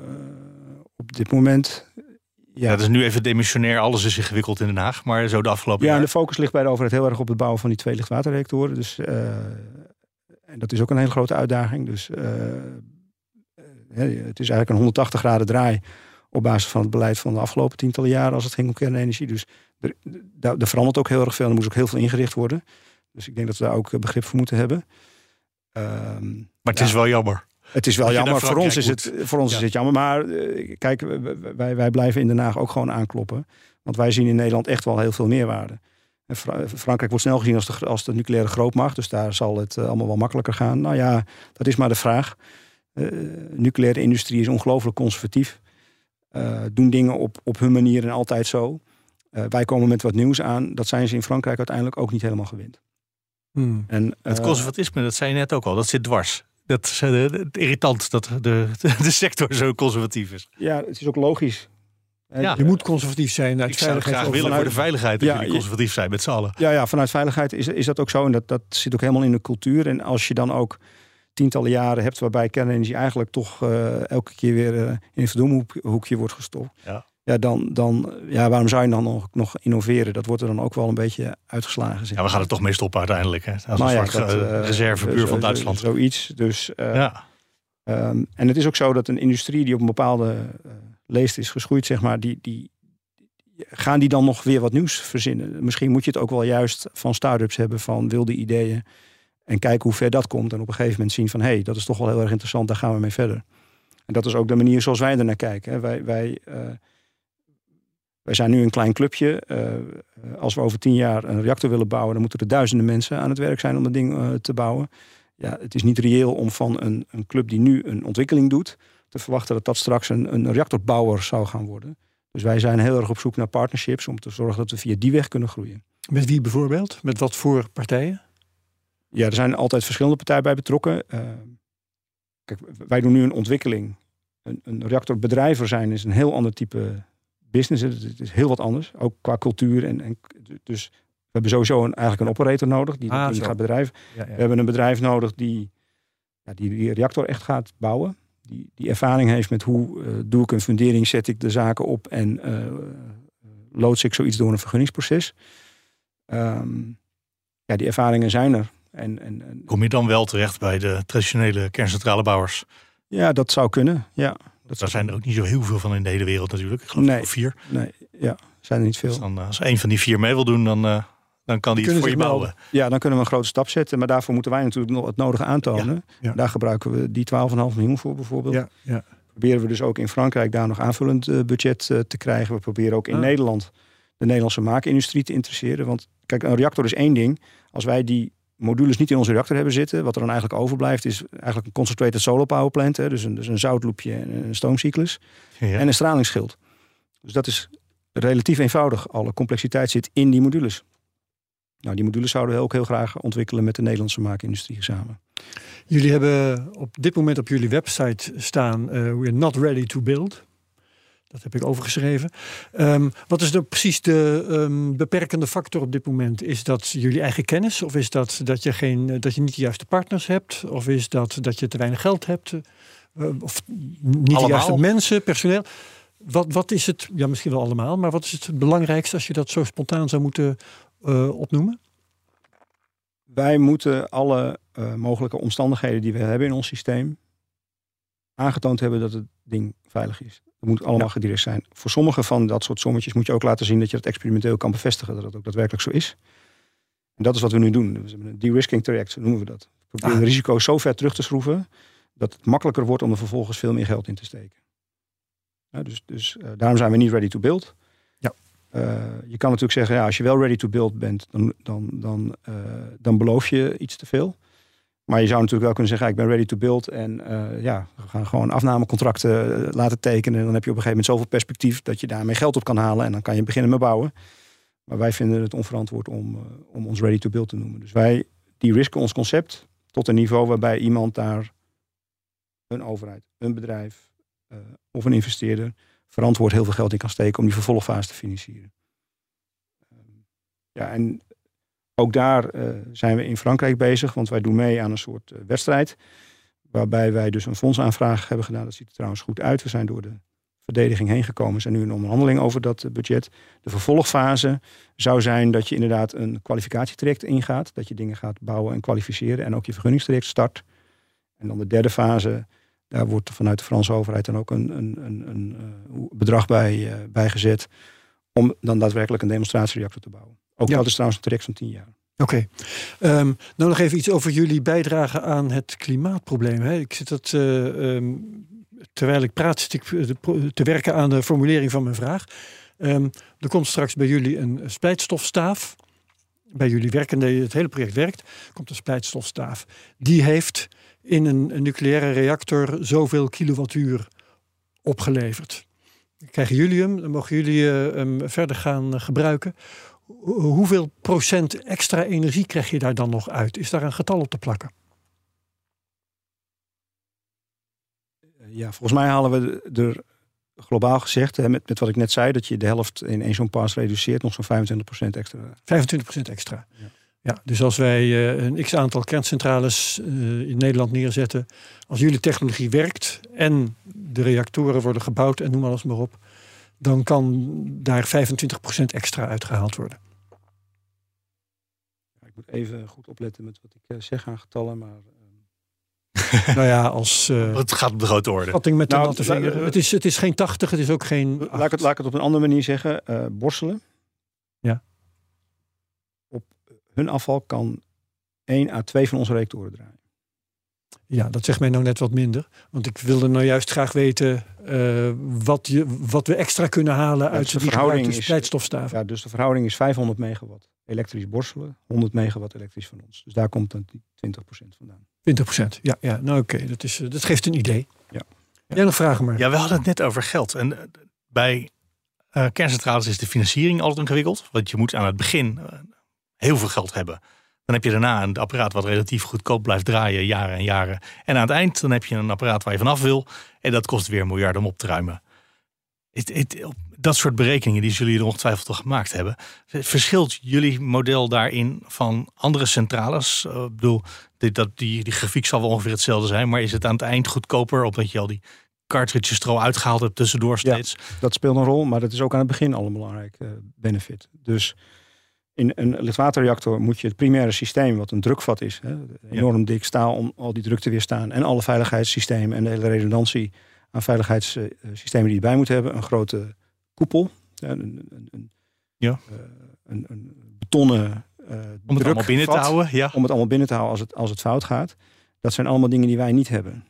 op dit moment. Ja, Ja, dat is nu even demissionair. Alles is ingewikkeld in Den Haag. Maar zo de afgelopen ja en jaar. de focus ligt bij de overheid heel erg op het bouwen van die twee lichtwaterreactoren. Dus, eh, en dat is ook een hele grote uitdaging. Dus het is eigenlijk een 180 graden draai op basis van het beleid van de afgelopen tientallen jaren als het ging om kernenergie. Dus er, daar, er verandert ook heel erg veel. Er moest ook heel veel ingericht worden. Dus ik denk dat we daar ook eh, begrip voor moeten hebben. Ehm, Maar het Ja. is wel jammer. Het is wel jammer. Voor ons, is het, voor ons Ja. is het jammer. Maar eh, kijk, wij- wij, blijven in Den Haag ook gewoon aankloppen. Want wij zien in Nederland echt wel heel veel meerwaarde. En Fra- Frankrijk wordt snel gezien als de, als de nucleaire grootmacht. Dus daar zal het eh, allemaal wel makkelijker gaan. Nou ja, dat is maar de vraag. Eh, nucleaire industrie is ongelooflijk conservatief. Eh, doen dingen op, op hun manier en altijd zo. Eh, wij komen met wat nieuws aan. Dat zijn ze in Frankrijk uiteindelijk ook niet helemaal gewend. Hmm. En, Het conservatisme, dat zei je net ook al, dat zit dwars. Dat is het irritant dat de, de sector zo conservatief is. ja, het is ook logisch. Ja. Je moet conservatief zijn uit Ik zou graag willen voor de veiligheid dat Ja, jullie conservatief zijn met z'n allen. Ja, ja, vanuit veiligheid is, is dat ook zo. En dat, dat zit ook helemaal in de cultuur. En als je dan ook tientallen jaren hebt waarbij kernenergie eigenlijk toch eh, elke keer weer eh, in een verdomhoekje wordt gestopt. Ja. Ja, dan, dan, ja, waarom zou je dan nog, nog innoveren? Dat wordt er dan ook wel een beetje uitgeslagen. zeg Ja, we gaan er toch mee stoppen uiteindelijk. Hè? Als Nou een soort dat, eh, reservebuur van Duitsland. Zoiets. Dus, ja. ehm, en het is ook zo dat een industrie die op een bepaalde leest is geschoeid, zeg maar, die, die, gaan die dan nog weer wat nieuws verzinnen? Misschien moet je het ook wel juist van start-ups hebben, van wilde ideeën. En kijken hoe ver dat komt. En op een gegeven moment zien van, hé, hey, dat is toch wel heel erg interessant, daar gaan we mee verder. En dat is ook de manier zoals wij er naar kijken. Wij, wij, eh, Wij zijn nu een klein clubje. Uh, als we over tien jaar een reactor willen bouwen, dan moeten er duizenden mensen aan het werk zijn om dat ding uh, te bouwen. Ja, het is niet reëel om van een, een club die nu een ontwikkeling doet, te verwachten dat dat straks een, een reactorbouwer zou gaan worden. Dus wij zijn heel erg op zoek naar partnerships om te zorgen dat we via die weg kunnen groeien. Met wie bijvoorbeeld? Met wat voor partijen? Ja, er zijn altijd verschillende partijen bij betrokken. Uh, kijk, wij doen nu een ontwikkeling. Een, een reactorbedrijver zijn is een heel ander type business. Het is heel wat anders, ook qua cultuur. En, en dus we hebben sowieso een, eigenlijk een operator nodig die, ah, die gaat bedrijven. Ja, ja. We hebben een bedrijf nodig die, ja, die die reactor echt gaat bouwen. Die, die ervaring heeft met hoe uh, doe ik een fundering, zet ik de zaken op en uh, loods ik zoiets door een vergunningsproces. Um, ja, die ervaringen zijn er. En, en, en, Kom je dan wel terecht bij de traditionele kerncentrale bouwers? Ja, dat zou kunnen. Ja, dat Daar zijn er ook niet zo heel veel van in de hele wereld natuurlijk. Ik geloof nee, vier. Nee, ja, zijn er niet veel. Dus dan, als een van die vier mee wil doen, dan, uh, dan kan die het voor je bouwen. Ja, dan kunnen we een grote stap zetten. Maar daarvoor moeten wij natuurlijk nog het nodige aantonen. Ja, ja. Daar gebruiken we die 12,5 miljoen voor bijvoorbeeld. Ja, ja. Proberen we dus ook in Frankrijk daar nog aanvullend uh, budget uh, te krijgen. We proberen ook in. Nederland de Nederlandse maakindustrie te interesseren. Want kijk, een reactor is één ding. Als wij die modules niet in onze reactor hebben zitten. Wat er dan eigenlijk overblijft is eigenlijk een concentrated solar power plant. Hè, dus, een, dus een zoutloopje en een stoomcyclus. Ja. En een stralingsschild. Dus dat is relatief eenvoudig. Alle complexiteit zit in die modules. Nou, die modules zouden we ook heel graag ontwikkelen met de Nederlandse maakindustrie samen. Jullie hebben op dit moment op jullie website staan: uh, We're not ready to build. Dat heb ik overgeschreven. Um, wat is dan precies de um, beperkende factor op dit moment? Is dat jullie eigen kennis? Of is dat dat je, geen, dat je niet de juiste partners hebt? Of is dat dat je te weinig geld hebt? Uh, of niet allemaal. de juiste mensen, personeel? Wat, wat is het, ja misschien wel allemaal, maar wat is het belangrijkste als je dat zo spontaan zou moeten uh, opnoemen? Wij moeten alle uh, mogelijke omstandigheden die we hebben in ons systeem aangetoond hebben dat het ding veilig is. Het moet allemaal ja. gedirect zijn. Voor sommige van dat soort sommetjes moet je ook laten zien dat je het experimenteel kan bevestigen dat het ook daadwerkelijk zo is. En dat is wat we nu doen. We hebben een de-risking traject, noemen we dat. We proberen ah. de risico's zo ver terug te schroeven dat het makkelijker wordt om er vervolgens veel meer geld in te steken. Ja, dus dus uh, daarom zijn we niet ready to build. Ja. Uh, je kan natuurlijk zeggen, ja, als je wel ready to build bent, dan, dan, dan, uh, dan beloof je iets te veel. Maar je zou natuurlijk wel kunnen zeggen, ik ben ready to build. En uh, ja, we gaan gewoon afnamecontracten eh, laten tekenen. En dan heb je op een gegeven moment zoveel perspectief dat je daarmee geld op kan halen. En dan kan je beginnen met bouwen. Maar wij vinden het onverantwoord om, uh, om ons ready to build te noemen. Dus wij die risken ons concept tot een niveau waarbij iemand daar een overheid, een bedrijf of een investeerder verantwoord heel veel geld in kan steken om die vervolgfase te financieren. Ja, en ook daar uh, zijn we in Frankrijk bezig, want wij doen mee aan een soort uh, wedstrijd. Waarbij wij dus een fondsaanvraag hebben gedaan. Dat ziet er trouwens goed uit. We zijn door de verdediging heen gekomen. Zijn nu in onderhandeling over dat uh, budget. De vervolgfase zou zijn dat je inderdaad een kwalificatietraject ingaat. Dat je dingen gaat bouwen en kwalificeren. En ook je vergunningstraject start. En dan de derde fase, daar wordt vanuit de Franse overheid dan ook een, een, een, een bedrag bij, bij gezet. Om dan daadwerkelijk een demonstratiereactor te bouwen. Ook ja. dat is trouwens een traject van tien jaar. Oké. Okay. Um, nou nog even iets over jullie bijdrage aan het klimaatprobleem. Hè. Ik zit dat, uh, um, terwijl ik praat, zit ik te werken aan de formulering van mijn vraag. Um, er komt straks bij jullie een splijtstofstaaf. Bij jullie werkende, het hele project werkt, komt een splijtstofstaaf. Die heeft in een, een nucleaire reactor zoveel kilowattuur opgeleverd. Krijgen jullie hem, dan mogen jullie uh, hem verder gaan gebruiken hoeveel procent extra energie krijg je daar dan nog uit? Is daar een getal op te plakken? Ja, volgens mij halen we er globaal gezegd, met, met wat ik net zei, dat je de helft in één zo'n pas reduceert, nog zo'n 25% extra. 25% extra. Ja. ja. dus als wij uh, een x aantal kerncentrales uh, in Nederland neerzetten, als jullie technologie werkt en de reactoren worden gebouwd en noem alles maar op, dan kan daar 25% extra uitgehaald worden. Ja, ik moet even goed opletten met wat ik uh, zeg aan getallen, maar. Uh... nou ja, als. Uh, het gaat op de grote orde. Schatting met de nou, natte het, is, het is geen 80, het is ook geen. Laat ik, het, laat ik het op een andere manier zeggen. borstelen. Ja. Op hun afval kan 1 à 2 van onze reactoren draaien. Ja, dat zegt mij nou net wat minder. Want ik wilde nou juist graag weten uh, wat, je, wat we extra kunnen halen uit de die verhouding is-. Ja, dus de verhouding is 500 megawatt elektrisch borstelen, 100 megawatt elektrisch van ons. Dus daar komt dan die 20% vandaan. 20% Ja, ja nou oké, dat is, eh, dat geeft een idee. Ja. Jij nog vragen maar? Ja, we hadden het net over geld. En eh, bij eh, kerncentrales is de financiering altijd ingewikkeld. Want je moet aan het begin eh, heel veel geld hebben. Dan heb je daarna een apparaat wat relatief goedkoop blijft draaien, jaren en jaren. En aan het eind dan heb je een apparaat waar je vanaf wil. En dat kost weer miljarden om op te ruimen. Dat soort berekeningen die jullie ongetwijfeld toch gemaakt hebben. Verschilt jullie model daarin van andere centrales? Eh, Ik bedoel, dit, dat, die, die grafiek zal wel ongeveer hetzelfde zijn. Maar is het aan het eind goedkoper omdat je al die cartridges er al uitgehaald hebt tussendoor steeds? Dat speelt een rol, maar dat is ook aan het begin al een belangrijk eh, benefit. Dus in een lichtwaterreactor moet je het primaire systeem, wat een drukvat is, hè, enorm dik staal om al die druk te weerstaan en alle veiligheidssystemen en de hele redundantie aan veiligheidssystemen die je bij moet hebben, een grote koepel, een, een, een, Ja. eh, een, een betonnen eh Om het allemaal binnen te houden. Ja. om het allemaal binnen te houden als het, als het fout gaat. Dat zijn allemaal dingen die wij niet hebben.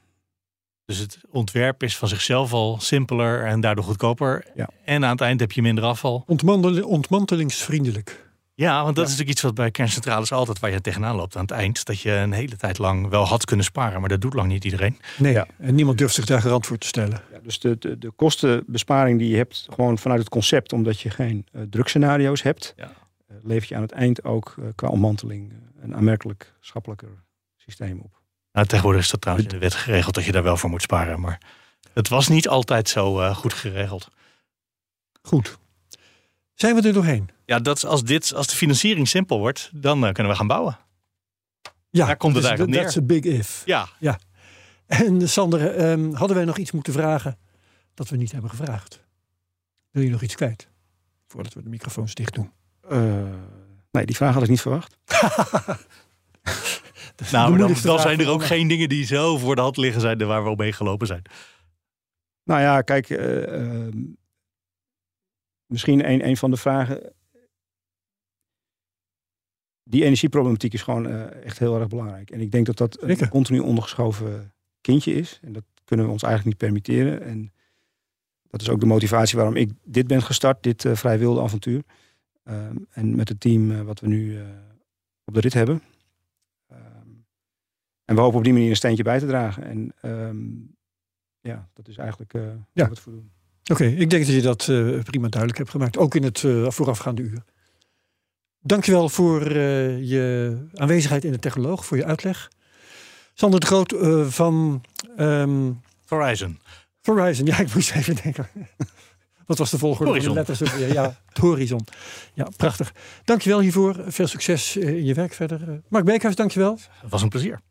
Dus het ontwerp is van zichzelf al simpeler en daardoor goedkoper. Ja. En aan het eind heb je minder afval. Ontmantel- ontmantelingsvriendelijk. Ja, want dat Ja. is natuurlijk iets wat bij kerncentrales altijd waar je tegenaan loopt aan het eind. Dat je een hele tijd lang wel had kunnen sparen, maar dat doet lang niet iedereen. Nee, Ja. en niemand durft zich daar garant voor te stellen. Ja, dus de, de, de kostenbesparing die je hebt, gewoon vanuit het concept, omdat je geen eh drukscenario's hebt, Ja. eh, levert je aan het eind ook eh, qua ommanteling een aanmerkelijk schappelijker systeem op. Nou, tegenwoordig is dat trouwens in de wet geregeld dat je daar wel voor moet sparen. Maar het was niet altijd zo eh, goed geregeld. Goed. Zijn we er doorheen? Ja, dat is als, dit, als de financiering simpel wordt, dan eh, kunnen we gaan bouwen. Ja, Daar komt het eigenlijk That's a big if. Ja, En Sander, ehm, hadden wij nog iets moeten vragen dat we niet hebben gevraagd? Wil je nog iets kwijt? Voordat we de microfoons dicht doen. Eh, nee, die vraag had ik niet verwacht. Nou, dan, dan zijn er ook geen dingen die zo voor de hand liggen zijn waar we op meegelopen zijn. Nou ja, kijk, eh, ehm, misschien een, een van de vragen. Die energieproblematiek is gewoon eh, echt heel erg belangrijk. En ik denk dat dat een continu ondergeschoven kindje is. En dat kunnen we ons eigenlijk niet permitteren. En dat is ook de motivatie waarom ik dit ben gestart, dit eh, vrij wilde avontuur. Ehm, en met het team eh, wat we nu op de rit hebben. Ehm, en we hopen op die manier een steentje bij te dragen. En ehm, ja, dat is eigenlijk Ja. we het voor doen. Oké, ik denk dat je dat prima duidelijk hebt gemaakt. Ook in het voorafgaande uur. Dankjewel voor eh, je aanwezigheid in de Technoloog, voor je uitleg. Sander de Groot eh, van ehm, Horizon. Verizon. Ja, ik moest even denken. Wat was de volgorde Horizon. de letters? ook weer? Ja, het Horizon. Ja, prachtig. Dankjewel hiervoor. Veel succes eh, in je werk verder. Mark Beekhuis, dankjewel. Het was een plezier.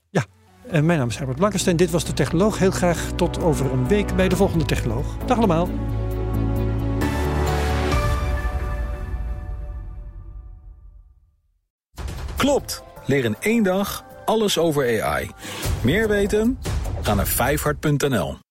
En mijn naam is Herbert Blankenstein. Dit was de Technoloog. Heel graag tot over een week bij de volgende Technoloog. Dag allemaal. Klopt. Leer in één dag alles over AI. Meer weten? Ga naar vijfhard.nl.